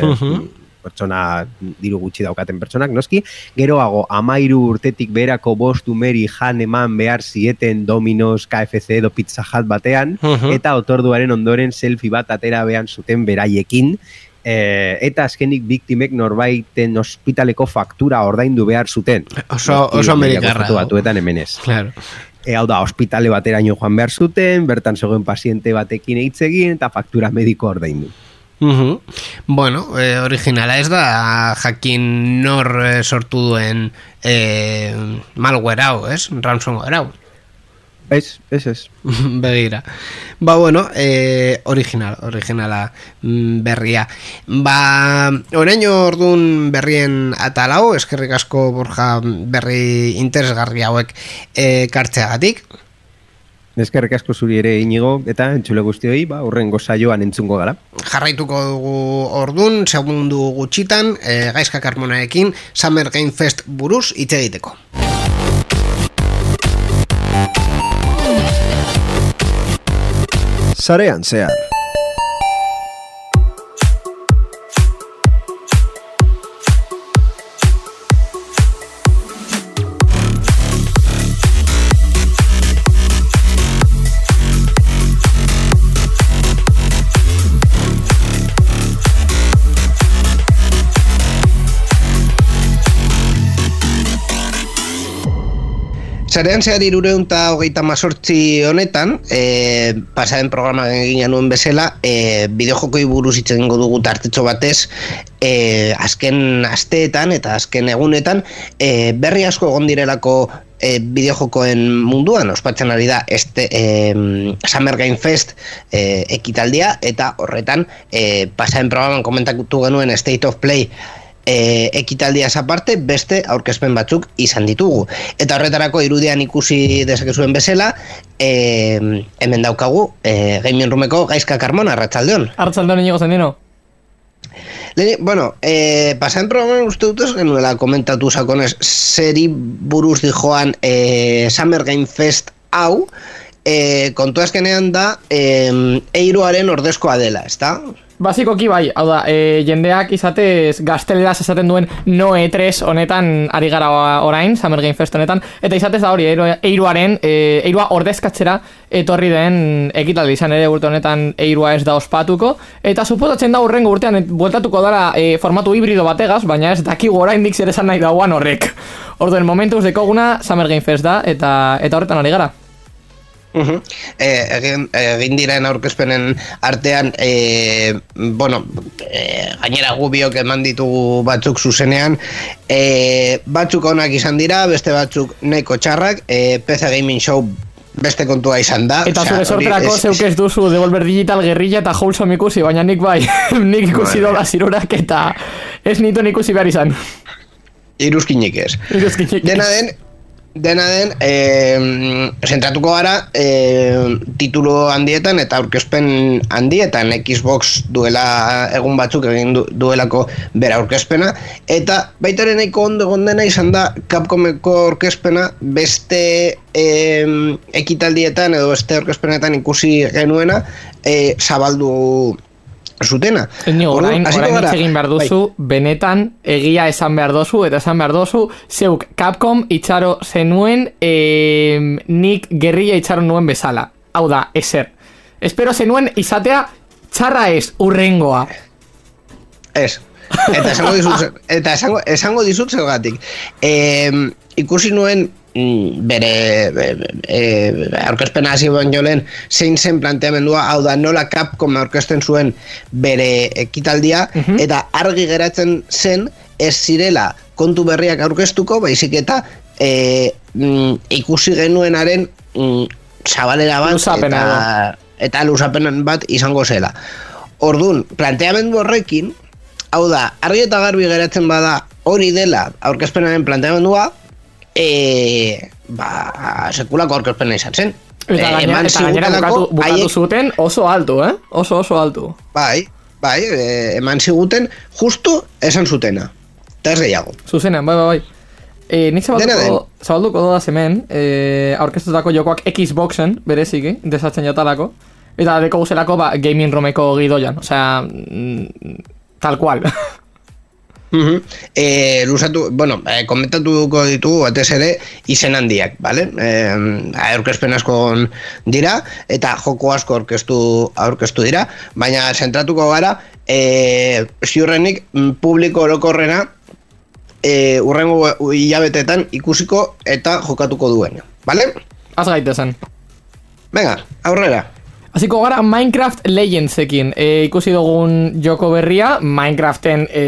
S2: pertsona diru gutxi daukaten pertsonak, noski, geroago, amairu urtetik berako bost umeri jan eman behar zieten Domino's, KFC edo Pizza Hut batean, eta otorduaren ondoren selfie bat atera behan zuten beraiekin, e, eta azkenik biktimek norbaiten ospitaleko faktura ordaindu behar zuten.
S1: Oso, oso amerikarra.
S2: Batuetan hemenez.
S1: Claro.
S2: E, hau da, ospitale bateraino joan behar zuten, bertan zegoen paziente batekin eitzegin, eta faktura mediko ordaindu.
S1: Uh Bueno, eh, originala ez da jakin nor sortu duen eh, malware hau, ez? Ransomware hau.
S2: Ez, ez, ez.
S1: Begira. Ba, bueno, eh, original, originala mm, berria. Ba, orain orduan berrien atalau, eskerrik asko borja berri interesgarri hauek eh, kartzeagatik.
S2: Eskerrik asko zuri ere inigo eta entzule guztioi, ba, urrengo saioan entzungo gara.
S1: Jarraituko dugu ordun, segundu gutxitan, e, gaizka karmonaekin, Summer Game Fest buruz hitz egiteko.
S2: Zarean zehar.
S1: Zarean zehar irureun eta hogeita mazortzi honetan, e, pasaren programa egin nuen bezala, e, bideojokoi buruz itzen dugu tartetxo batez, e, azken asteetan eta azken egunetan, e, berri asko egon direlako e, bideojokoen munduan, ospatzen ari da este, e, Summer Game Fest e, ekitaldia, eta horretan, e, pasaren programan komentatu genuen State of Play, e, ekitaldia aparte beste aurkezpen batzuk izan ditugu. Eta horretarako irudian ikusi dezakezuen bezala, e, hemen daukagu, e, Gaming Roomeko Gaizka Carmona, Arratxaldeon.
S3: Arratxaldeon inigo zendino.
S1: Leni, bueno, eh, pasaen programan uste dut ez genuela komentatu sakonez seri buruz di joan eh, Summer Game Fest hau eh, kontu azkenean da eh, eiruaren ordezkoa dela, ezta?
S3: Basikoki bai, hau da, e, jendeak izatez gazteleraz esaten duen no E3 honetan ari gara orain, Summer Game Fest honetan, eta izatez da hori, eiruaren, e, eirua ordezkatzera etorri den ekitaldi izan ere urte honetan eirua ez da ospatuko, eta suposatzen da urrengo urtean bueltatuko dara e, formatu hibrido bategaz, baina ez dakigu orain dik zer esan nahi dauan horrek. Orduen momentuz dekoguna Summer Game Fest da, eta, eta horretan ari gara.
S1: Uh egin, egin diren aurkezpenen artean e, bueno, e, gainera gubiok eman ditugu batzuk zuzenean e, batzuk onak izan dira beste batzuk neko txarrak e, PC Gaming Show beste kontua izan da.
S3: Eta zure sorterako zeuk ez duzu Devolver Digital Guerrilla eta Wholesome ikusi Baina nik bai, nik ikusi bueno. dola zirurak Eta ez nitu ikusi behar izan.
S1: Iruzkinik ez. Dena den, Dena den, e, zentratuko gara e, titulo handietan eta aurkezpen handietan Xbox duela egun batzuk egin duelako bera aurkezpena. Eta baitaren nahiko ondo gondena izan da Capcomeko aurkezpena beste e, ekitaldietan edo beste aurkezpenetan ikusi genuena e, zabaldu zutena.
S3: Ni orain, orain egin behar duzu, bai. benetan egia esan behar duzu, eta esan behar duzu, zeuk Capcom itxaro zenuen e, nik gerrilla itxaro nuen bezala. Hau da, eser. Espero zenuen izatea txarra ez, urrengoa.
S1: Ez. Eta esango dizut, eta esango, esango dizut zeugatik. E, ikusi nuen bere e, aurkezpena hasi baino lehen zein zen planteamendua hau da nola Capcom aurkezten zuen bere ekitaldia mhm. eta argi geratzen zen ez zirela kontu berriak aurkeztuko baizik eta e, mm, ikusi genuenaren mm, zabalera bat eta, eta lusapen bat izango zela Ordun planteamendu horrekin hau da argi eta garbi geratzen bada hori dela aurkezpenaren planteamendua e, ba, sekulako aurkezpena izan zen.
S3: Eta e, gainera, eta gainera bukatu, bukatu zuten oso alto, eh? Oso oso alto.
S1: Bai, bai, e, eman ziguten justu esan zutena. Eta ez gehiago.
S3: Zuzenean, bai, bai, bai. E, nik zabalduko, zabalduko doda zemen, e, aurkeztutako jokoak Xboxen, bereziki, desatzen jatalako. Eta deko guzelako, ba, gaming romeko gidoian. Osea, mm, tal cual.
S1: Uh -huh. e, lusatu, bueno, e, komentatuko ditugu batez ere izen handiak, vale? E, aurkezpen asko dira eta joko asko aurkeztu aurkeztu dira, baina zentratuko gara e, ziurrenik publiko orokorrena e, urrengo hilabetetan ikusiko eta jokatuko duen, vale?
S3: Az gaitezen.
S1: Venga, aurrera.
S3: Hasiko gara Minecraft Legendsekin e, ikusi dugun joko berria Minecraften e,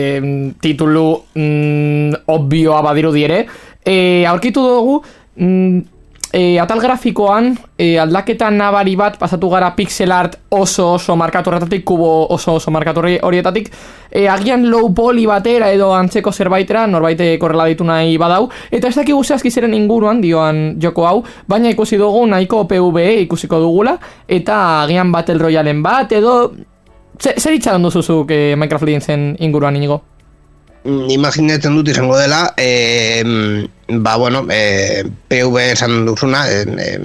S3: titulu mm, obvioa badiru dire e, aurkitu dugu mm, e, atal grafikoan e, aldaketa nabari bat pasatu gara pixel art oso oso markatu horretatik, kubo oso oso markatu horietatik, e, agian low poly batera edo antzeko zerbaitera, norbaite korrela ditu nahi badau, eta ez dakigu zehazki zeren inguruan dioan joko hau, baina ikusi dugu nahiko PvE ikusiko dugula, eta agian Battle Royalen bat, edo... Zer, itxaron duzuzuk eh, Minecraft Legendsen inguruan inigo?
S1: Mm, imaginatzen dut izango dela eh, ba bueno eh, PV esan duzuna eh, eh,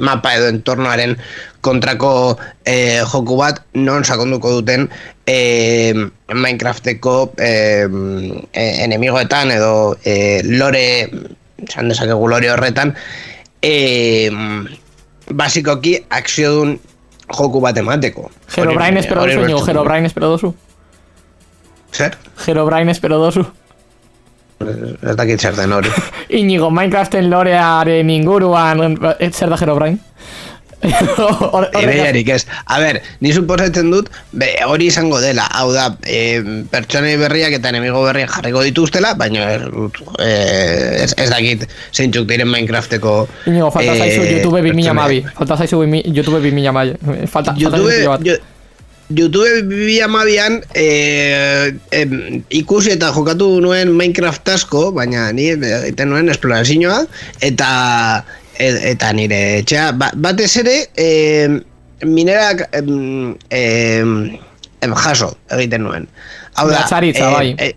S1: mapa edo entornoaren kontrako eh, joku bat non sakonduko duten eh, Minecrafteko eh, eh, enemigoetan edo eh, lore esan dezakegu lore horretan eh, basikoki akziodun joku bat emateko
S3: Herobrine espero
S1: hori
S3: duzu,
S1: dut.
S3: Herobrine espero duzu.
S1: Zer?
S3: Herobrine espero duzu.
S1: Ez dakit zer den hori
S3: Inigo, Minecraften lorearen inguruan, eh, zer da Herobrine?
S1: Ideiarik ez. A ber, ni suposatzen dut, be, hori izango dela. Hau da, e, pertsonei berriak eta enemigo berriak jarriko dituztela, baina eh, ez, ez dakit zeintzuk diren Minecrafteko...
S3: Inigo, falta
S1: eh,
S3: zaizu YouTube 2000
S1: pertsonei.
S3: mabi. Falta zaizu YouTube 2000 mabi. Falta, falta
S1: YouTube, YouTube bi amabian eh, em, ikusi eta jokatu nuen Minecraft asko, baina ni egiten nuen esplorazioa eta e- eta nire etxea ba, batez ere eh, minerak em, em, jaso egiten nuen. Hau da,
S3: Mehatxaritza, bai.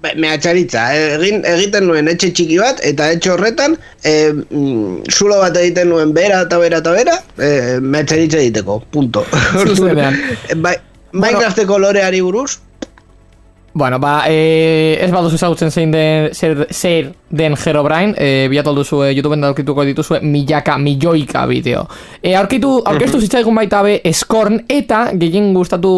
S1: Eh, Ba, mehatxaritza, egin, egiten nuen etxe txiki bat, eta etxe horretan, e, mm, zulo bat egiten nuen bera eta bera eta bera, e, mehatxaritza egiteko, punto.
S3: Zuzenean.
S1: bai, Minecrafteko loreari buruz,
S3: Bueno, ba, eh, ez baduzu ezagutzen zein den, zer, zer den Herobrine, eh, bilatu alduzu eh, YouTubeen aurkituko dituzue milaka, milioika bideo. Eh, aurkitu, aurkeztu zitzaigun baita be Scorn, eta gehien gustatu,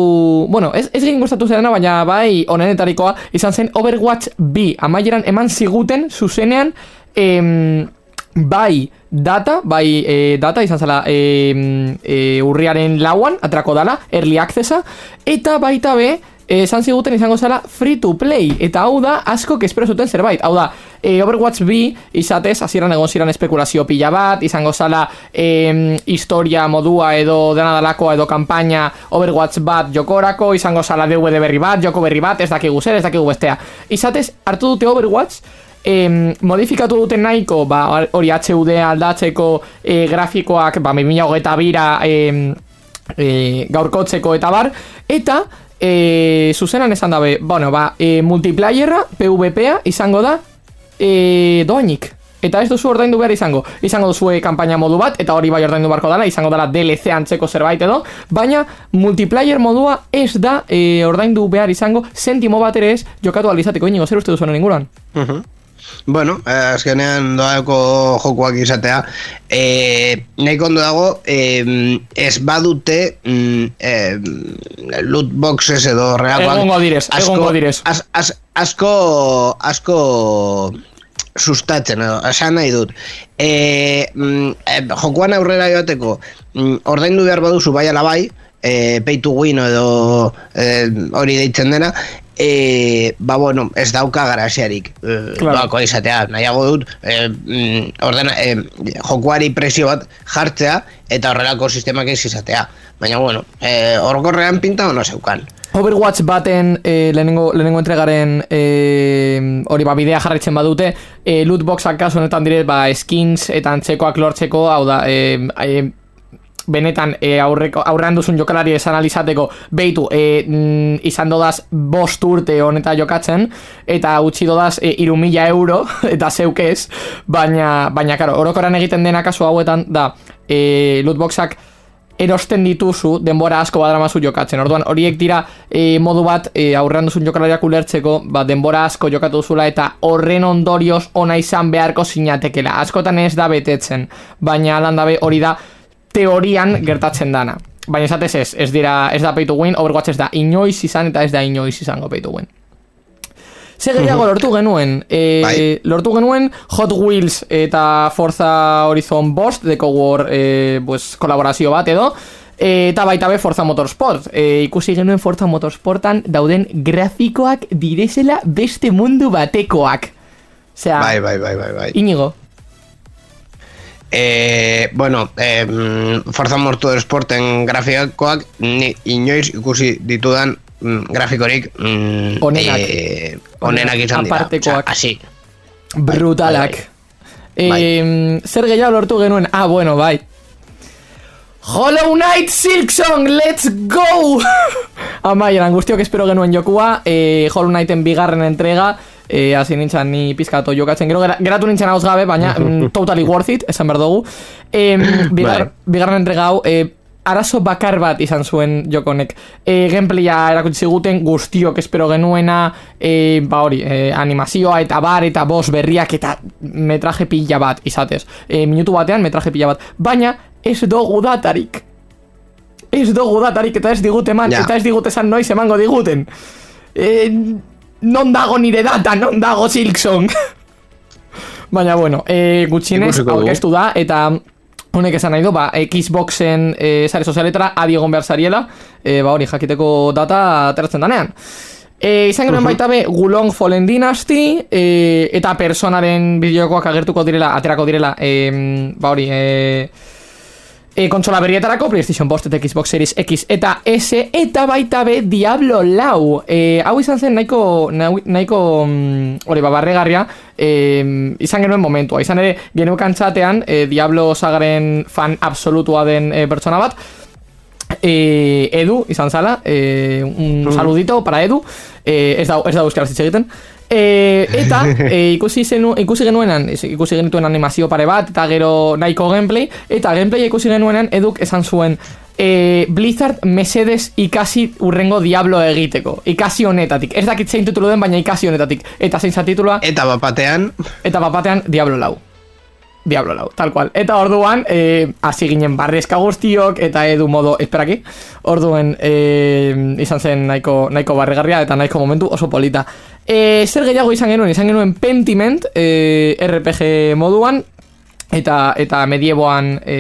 S3: bueno, ez, ez gehien gustatu zerena, baina bai onenetarikoa, izan zen Overwatch B, amaieran eman ziguten zuzenean, em, bai data, bai e, data izan zela e, e, urriaren lauan, atrako dala, early accessa, eta baita be, e, esan ziguten izango zela free to play, eta hau da asko espero zuten zerbait, hau da, e, Overwatch B izatez, hasieran egon ziren espekulazio pila bat, izango zala e, historia modua edo dena dalakoa edo kanpaina Overwatch bat jokorako, izango zala DVD berri bat, joko berri bat, ez dakigu zer, ez dakigu bestea. Izatez, hartu dute Overwatch, em, modifikatu duten nahiko, ba, hori HUD aldatzeko e, grafikoak, ba, 2008 bira em, e, gaurkotzeko eta bar, eta e, zuzenan esan dabe, bueno, ba, e, multiplayerra, PvPa, izango da, e, doainik. Eta ez duzu ordaindu behar izango. Izango duzue kanpaina modu bat, eta hori bai ordaindu beharko dela, izango dela DLC antzeko zerbait edo, baina multiplayer modua ez da e, ordaindu behar izango, sentimo bat ere ez, jokatu alizateko inigo, zer uste duzu honen inguruan?
S1: Bueno, eh, azkenean doako jokuak izatea. Eh, Nahiko ondo dago eh, Ez badute mm, eh, Loot boxes edo reagoak.
S3: Egongo direz, egongo direz.
S1: az, az, Asko Asko Sustatzen, edo, esan nahi dut. Eh, mm, Jokuan aurrera joateko mm, Ordaindu behar baduzu bai ala bai eh, Pay to win edo eh, Hori deitzen dena e, ba bueno, ez dauka garaziarik e,
S3: Claro.
S1: izatea, nahiago dut e, mm, ordena, e, jokuari presio bat jartzea eta horrelako sistemak ez izatea. Baina bueno, e, orokorrean pinta ono zeukan.
S3: Overwatch baten e, lehenengo, lehenengo entregaren e, hori ba bidea jarraitzen badute e, lootboxak kasu honetan dire ba skins eta antzekoak lortzeko hau da e, e, benetan e, aurreko, aurrean duzun jokalari esan alizateko behitu e, mm, izan dodaz bost urte honeta jokatzen eta utzi dodaz e, iru mila euro eta zeukez baina, baina karo, orokoran egiten dena kasu hauetan da e, lootboxak erosten dituzu denbora asko badramazu jokatzen. Orduan horiek dira e, modu bat e, aurrean duzun jokalariak ulertzeko, ba, denbora asko jokatu duzula eta horren ondorioz ona izan beharko sinatekela. Askotan ez da betetzen, baina alan dabe hori da teorian gertatzen dana. Baina esatez ez, ez dira, ez da pay to win, Overwatch ez da inoiz izan eta ez da inoiz izango pay to win. Ze gehiago lortu genuen, e,
S1: Bai.
S3: lortu genuen Hot Wheels eta Forza Horizon Bost deko War e, pues, kolaborazio bat edo e, eta baita be Forza Motorsport e, ikusi genuen Forza Motorsportan dauden grafikoak direzela beste mundu batekoak Osea,
S1: bai, bai, bai, bai, bai.
S3: inigo
S1: e, bueno, e, Forza Motorsporten grafikoak ni inoiz ikusi ditudan mm, grafikorik mm,
S3: Onenak.
S1: e, onenak izan dira.
S3: Apartekoak. Brutalak.
S1: Bai, bai.
S3: Em, zer gehiago lortu genuen? Ah, bueno, bai. Hollow Knight Silksong, let's go! Amaieran, guztiok espero genuen jokua, e, Hollow Knighten bigarren entrega, e, hasi nintzen ni pizkato jokatzen, gero gera- geratu nintzen hauz gabe, baina mm, totally worth it, esan behar dugu. E, bigar, bigarren entrega hau, e, arazo bakar bat izan zuen jokonek. E, gameplaya erakutsi ziguten guztiok espero genuena, e, ba hori, e, animazioa eta bar eta boss berriak eta metraje pila bat izatez. E, minutu batean metraje pila bat. Baina ez dugu datarik. Ez dugu datarik eta ez digute eman,
S1: Ja.
S3: eta ez digute esan noiz emango diguten. E, non dago nire data, non dago Silksong. Baina bueno, e, gutxienez aurkeztu da eta honek esan nahi du, ba, Xboxen e, sare sozialetara adi egon behar zariela, e, ba hori jakiteko data ateratzen danean. E, izan genuen baita be Gulong Fallen Dynasty e, eta personaren bideokoak agertuko direla, aterako direla, e, ba hori, e, e, kontsola berrietarako PlayStation Post eta Xbox Series X eta S eta baita be Diablo lau. E, hau izan zen nahiko nahiko, mm, hori babarregarria e, izan genuen momentua. Izan ere geneukan txatean e, Diablo sagaren fan absolutua den e, pertsona bat. E, Edu izan zala e, un saludito para Edu. E, ez da, ez da euskaraz hitz egiten e, eta e, ikusi, zenu, ikusi genuenan ikusi genituen animazio pare bat eta gero nahiko gameplay eta gameplay ikusi genuenan Eduk esan zuen e, Blizzard mesedes ikasi urrengo Diablo egiteko ikasi honetatik, ez dakit zein titulu den baina ikasi honetatik. Eta zein za titulua?
S1: Eta bapatean,
S3: eta bapatean Diablo lau Diablo lau, tal cual. Eta orduan, eh, hasi ginen barrezka guztiok, eta edu modo, esperaki, orduen eh, izan zen nahiko, nahiko barregarria, eta nahiko momentu oso polita. Eh, zer gehiago izan genuen, izan genuen Pentiment, eh, RPG moduan, eta eta medieboan e,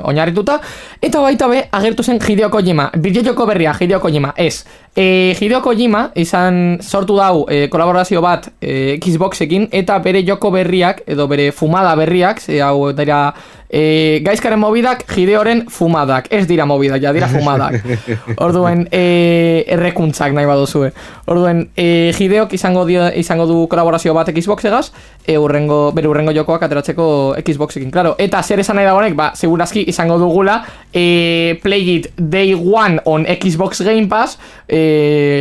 S3: oinarrituta eta baita be agertu zen Hideo Kojima bideojoko berria Hideo Kojima ez e, Hideo Kojima izan sortu dau e, kolaborazio bat e, Xboxekin eta bere joko berriak edo bere fumada berriak ze hau dira e, gaizkaren mobidak Hideoren fumadak. Ez dira mobidak, ja dira fumadak. Orduen e, errekuntzak nahi baduzue. Orduen e, Hideok izango, dio, izango du kolaborazio bat Xboxegaz e, urrengo, bere urrengo jokoak ateratzeko Xboxekin, claro. Eta zer esan nahi dagoenek, ba, segurazki izango dugula e, Play It Day One on Xbox Game Pass e,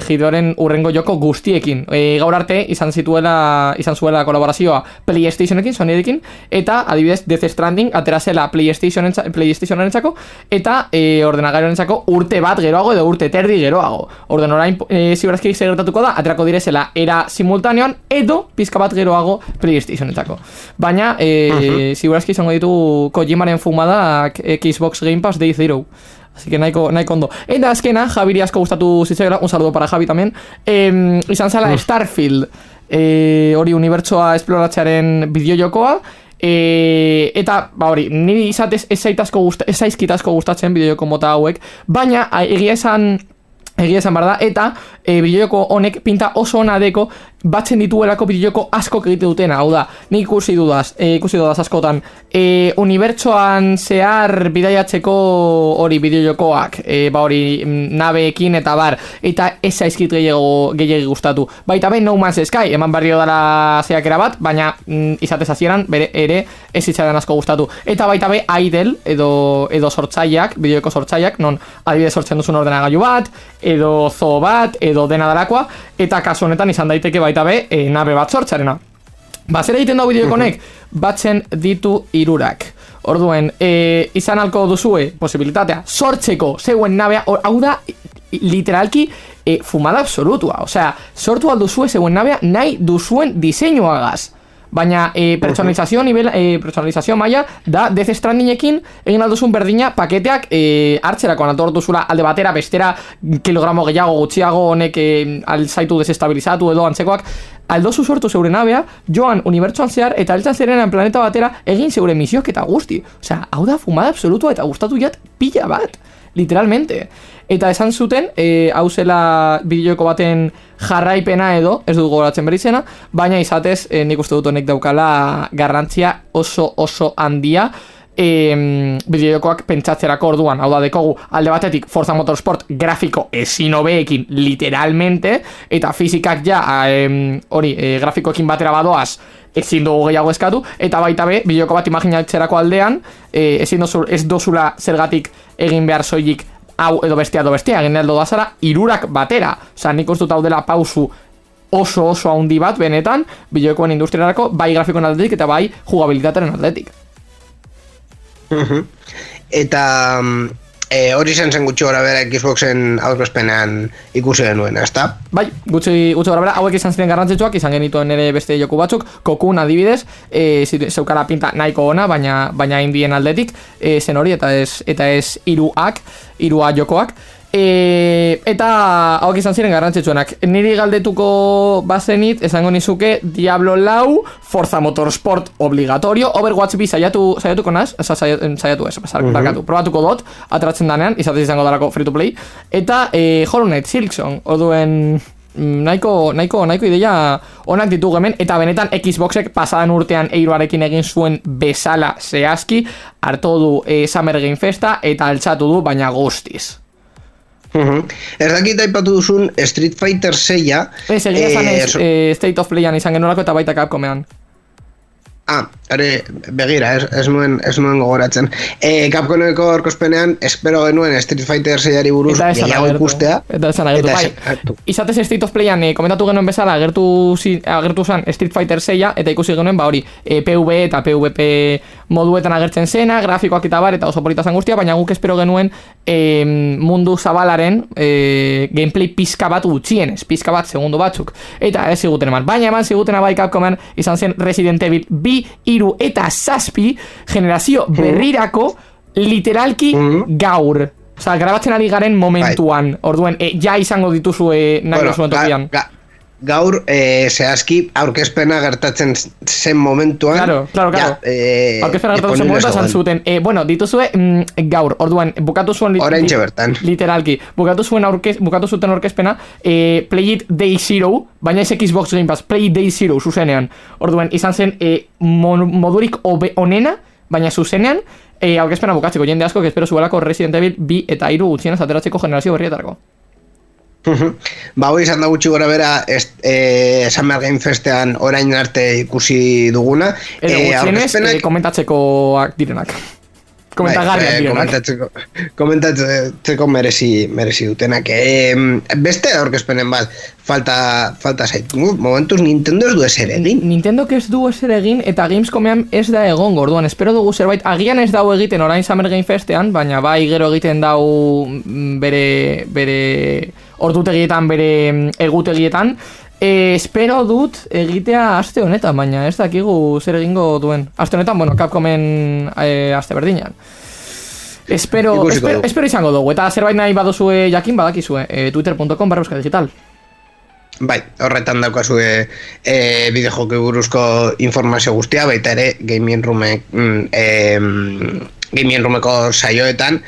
S3: Hideoren urrengo joko guztiekin. E, gaur arte izan zituela izan zuela kolaborazioa PlayStationekin, Sonyerekin, eta adibidez Death Stranding aterazela PlayStation PlayStationentzako eta e, ordenagailuentzako urte bat geroago edo urte terdi geroago. Orden orain e, zer gertatuko da, aterako direzela era simultaneoan edo pizka bat geroago PlayStationentzako. Baina e, ziurazki izango ditu Kojimaren fumadak Xbox Game Pass Day Zero. Así que nahiko, nahiko ondo. Eta azkena, Javiri asko gustatu zitzaiola, un saludo para Javi también, eh, izan zala Starfield, eh, hori unibertsoa esploratzearen bideojokoa, e, eta, ba hori, niri izatez ez zaitazko gusta, ez zaizkitazko gustatzen bideojoko mota hauek, baina egia esan Egia esan behar da, eta e, bideojoko honek pinta oso ona deko batzen dituelako bideojoko asko egite dutena, hau da, nik ikusi dudaz, e, ikusi dudaz askotan, e, unibertsoan zehar bidaiatzeko hori bideojokoak, e, ba hori mm, nabeekin eta bar, eta ez zaizkit gehiago gehiagi gustatu. Baita ben No Man's Sky, eman barrio dela zeakera bat, baina mm, izatez hasieran bere ere ez zitzaidan asko gustatu. Eta baita be Idle, edo, edo sortzaileak, bideojoko sortzaileak, non adibidez sortzen duzun ordenagailu bat, edo zo bat, edo dena darakoa, eta kasu honetan izan daiteke baita be, e, nabe bat sortzarena. Ba, zer egiten da bideokonek? Batzen ditu irurak. Orduen, e, izan alko duzue, posibilitatea, sortzeko zeuen nabea, or- hau da, literalki, e, fumada absolutua. Osea, sortu alduzue zeuen nabea nahi duzuen diseinuagaz. Baina e, personalizazio nivel, e, personalizazio maila da Death Strandingekin egin alduzun berdina paketeak e, hartzerakoan. Atortu zula alde batera bestera kilogramo gehiago gutxiago honek e, alzaitu desestabilizatu edo antzekoak aldozu sortu zeure nabea joan unibertsuan zehar eta eltzan zerenan planeta batera egin zeure misioak eta guzti. Osea, hau da fumada absolutua eta gustatu jat pila bat literalmente. Eta esan zuten e, hau zela bideoko baten jarraipena edo, ez dugu goratzen berri zena, baina izatez e, nik uste dut honek daukala garrantzia oso oso handia e, bideojokoak pentsatzerako orduan, hau da dekogu alde batetik Forza Motorsport grafiko ezin hobeekin literalmente eta fizikak ja e, hori e, grafikoekin batera badoaz ezin dugu gehiago eskatu eta baita be, bideoko bat imaginatzerako aldean e, ezin dozu, ez dozula zergatik egin behar soilik hau edo bestea edo bestea, egin aldo da zara, irurak batera. Osa, nik uste hau dela pausu oso oso handi bat, benetan, bideokoen industriarako, bai grafikoen atletik eta bai jugabilitateren atletik.
S1: Eta e, hori zen zen gutxi gora bera Xboxen aurkezpenean ikusi genuen, ezta?
S3: Bai, gutxi, gutxi gora bera, hauek izan ziren garrantzitsuak, izan genituen ere beste joku batzuk, kokun adibidez, e, zeukara pinta nahiko ona, baina baina indien aldetik, e, zen hori, eta ez, eta ez iruak, irua jokoak, E, eta hauek izan ziren garrantzitsuenak. Niri galdetuko bazenit, esango nizuke Diablo Lau, Forza Motorsport obligatorio, Overwatch bi saiatu, saiatuko naz, saiatu ez, uh -huh. probatuko dot, atratzen danean, izatez izango darako free to play, eta e, Hollow Knight Silksong, orduen mm, nahiko, nahiko, nahiko ideia onak ditugu hemen, eta benetan Xboxek pasadan urtean eiruarekin egin zuen bezala zehazki, hartu du e, Summer Game Festa, eta altzatu du, baina guztiz.
S1: Uh Ez dakit aipatu duzun Street Fighter 6
S3: Ez, egia eh, eh, State of Playan izan genolako eta baita Capcomean
S1: Ah, are, begira, ez, ez, nuen, ez nuen gogoratzen. E, Capcomeko orkospenean, espero genuen Street Fighter 6 buruz gehiago ikustea.
S3: Eta esan agertu, bai. Izatez State of Playan, e, komentatu genuen bezala, agertu, agertu zen Street Fighter 6 eta ikusi genuen, ba hori, e, PV eta PVP moduetan agertzen zena, grafikoak eta bar, eta oso polita zan guztia, baina guk espero genuen e, mundu zabalaren e, gameplay pizka bat gutxienez, pizka bat segundu batzuk. Eta ez ziguten eman, baina eman ziguten abai Capcomen izan zen Resident Evil bi, iru eta zazpi generazio mm. berrirako literalki mm. gaur. Osa, grabatzen ari garen momentuan, bai. orduen, e, ja izango dituzu e, nahi bueno, tokian
S1: gaur e, zehazki aurkezpena gertatzen zen momentuan.
S3: Claro, claro, claro. ja, e, Aurkezpena gertatzen zen momentuan zan zuten e, Bueno, dituzue mm, gaur, orduan Bukatu zuen
S1: lit bertan.
S3: Literalki Bukatu zuen aurkez, bukatu zuten aurkezpena e, Play it day zero Baina ez Xbox Game Pass Play it day zero zuzenean. Orduan, izan zen e, modurik obe, onena Baina zuzenean e, Aurkezpena bukatzeko. Jende asko Que espero zuelako Resident Evil bi eta iru Gutxienez ateratzeko generazio berrietarako
S1: ba, hoi izan da gutxi gora bera est, e, Summer Game Festean orain arte ikusi duguna.
S3: Edo e, gutxienez, e, komentatzeko direnak. Komentagarriak bai,
S1: Komentatzeko, komentatzeko merezi, merezi dutenak. E, Beste aurkezpenen bat falta, falta zait. Momentuz Nintendo ez du eser egin.
S3: Nintendo ez du eser egin eta Gamescomean ez da egon gorduan Espero dugu zerbait. Agian ez dau egiten orain Summer Game Festean Baina bai gero egiten dau mm, bere, bere ordutegietan bere mm, egutegietan. E, espero dut egitea aste honetan baina ez dakigu zer egingo duen. Aste honetan, bueno, Capcomen e, aste berdinan espero, espero, espero izango dugu eta zerbait nahi baduzue jakin badakizue e, twitter.com barra digital.
S1: Bai, horretan daukazue e, bideojoki buruzko informazio guztia, baita ere Gaming Room mm, e, Gaming Roomeko saioetan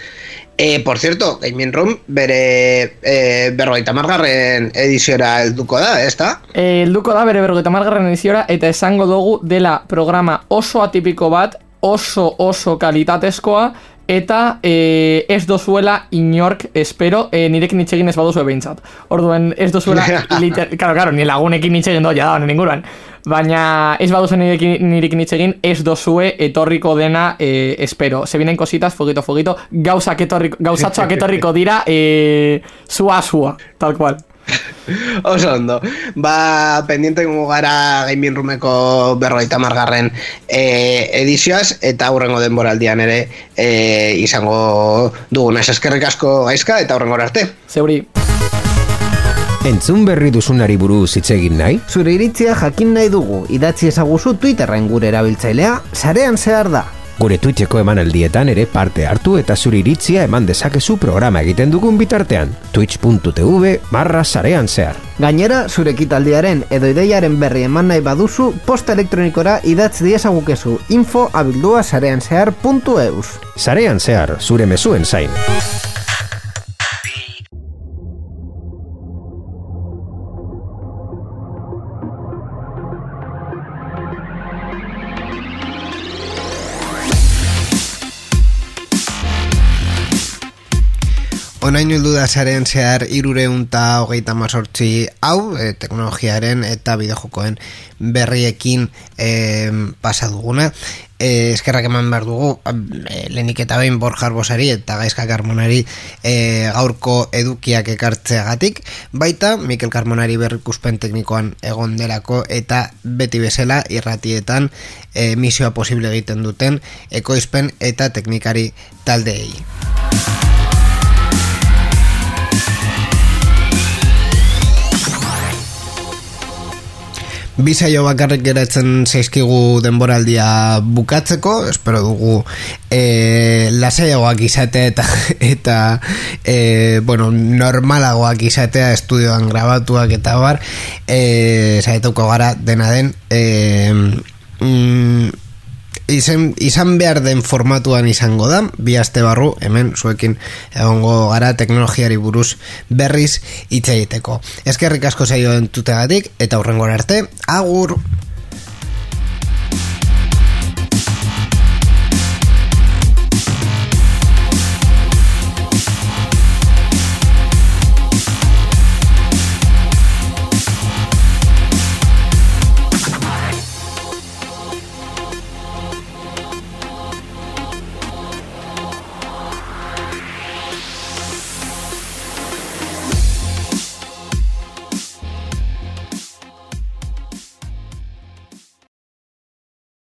S1: E, por cierto, Gaming Room bere e, berrogeita margarren ediziora elduko da, ez da?
S3: E, elduko da bere berrogeita margarren ediziora eta esango dugu dela programa oso atipiko bat, oso oso kalitatezkoa eta e, ez dozuela inork espero e, nirekin itxegin ez baduzu behintzat. Orduen ez dozuela, liter, karo, karo, ni lagunekin itxegin doa, ja da, inguruan. Baina ez baduzu nirekin, nirekin itxegin ez dozue etorriko dena e, espero. Se vienen cositas, fogito, fogito, gauzak etorriko, gauzatxoak etorriko dira e, zua, zua, tal cual.
S1: Oso ondo. Ba, pendiente gongo gara Gaming Roomeko berroita margarren e, edizioaz, eta aurrengo denboraldian ere e, izango dugun eskerrik asko aizka, eta aurrengo arte.
S3: Zeuri.
S2: Entzun berri duzunari buruz hitz egin nahi?
S1: Zure iritzia jakin nahi dugu, idatzi ezaguzu Twitterren gure erabiltzailea, sarean zehar da.
S2: Gure Twitcheko emanaldietan ere parte hartu eta zuri iritzia eman dezakezu programa egiten dugun bitartean. Twitch.tv barra sarean zehar.
S1: Gainera, zure kitaldiaren edo ideiaren berri eman nahi baduzu, posta elektronikora idatz diesagukezu info abildua sarean zehar.eus.
S2: Sarean zehar, zure mezuen zain.
S1: Onain hildu da zaren zehar irureunta hogeita mazortzi hau, e, teknologiaren eta bideojokoen berriekin e, pasa duguna. E, eskerrak eman behar dugu, e, lehenik eta behin borjar bosari eta gaizka karmonari e, gaurko edukiak ekartzeagatik. Baita, Mikel Karmonari berrikuspen teknikoan egon delako eta beti bezala irratietan e, misioa posible egiten duten ekoizpen eta teknikari taldeei. Bizaio bakarrik geratzen zaizkigu denboraldia bukatzeko, espero dugu e, lasaiagoak izatea eta, eta e, bueno, normalagoak izatea estudioan grabatuak eta bar, e, zaituko gara dena den, e, mm, izan, izan behar den formatuan izango da, bi aste barru, hemen zuekin egongo gara teknologiari buruz berriz hitz egiteko. Eskerrik asko zaio entutegatik eta hurrengora arte, agur!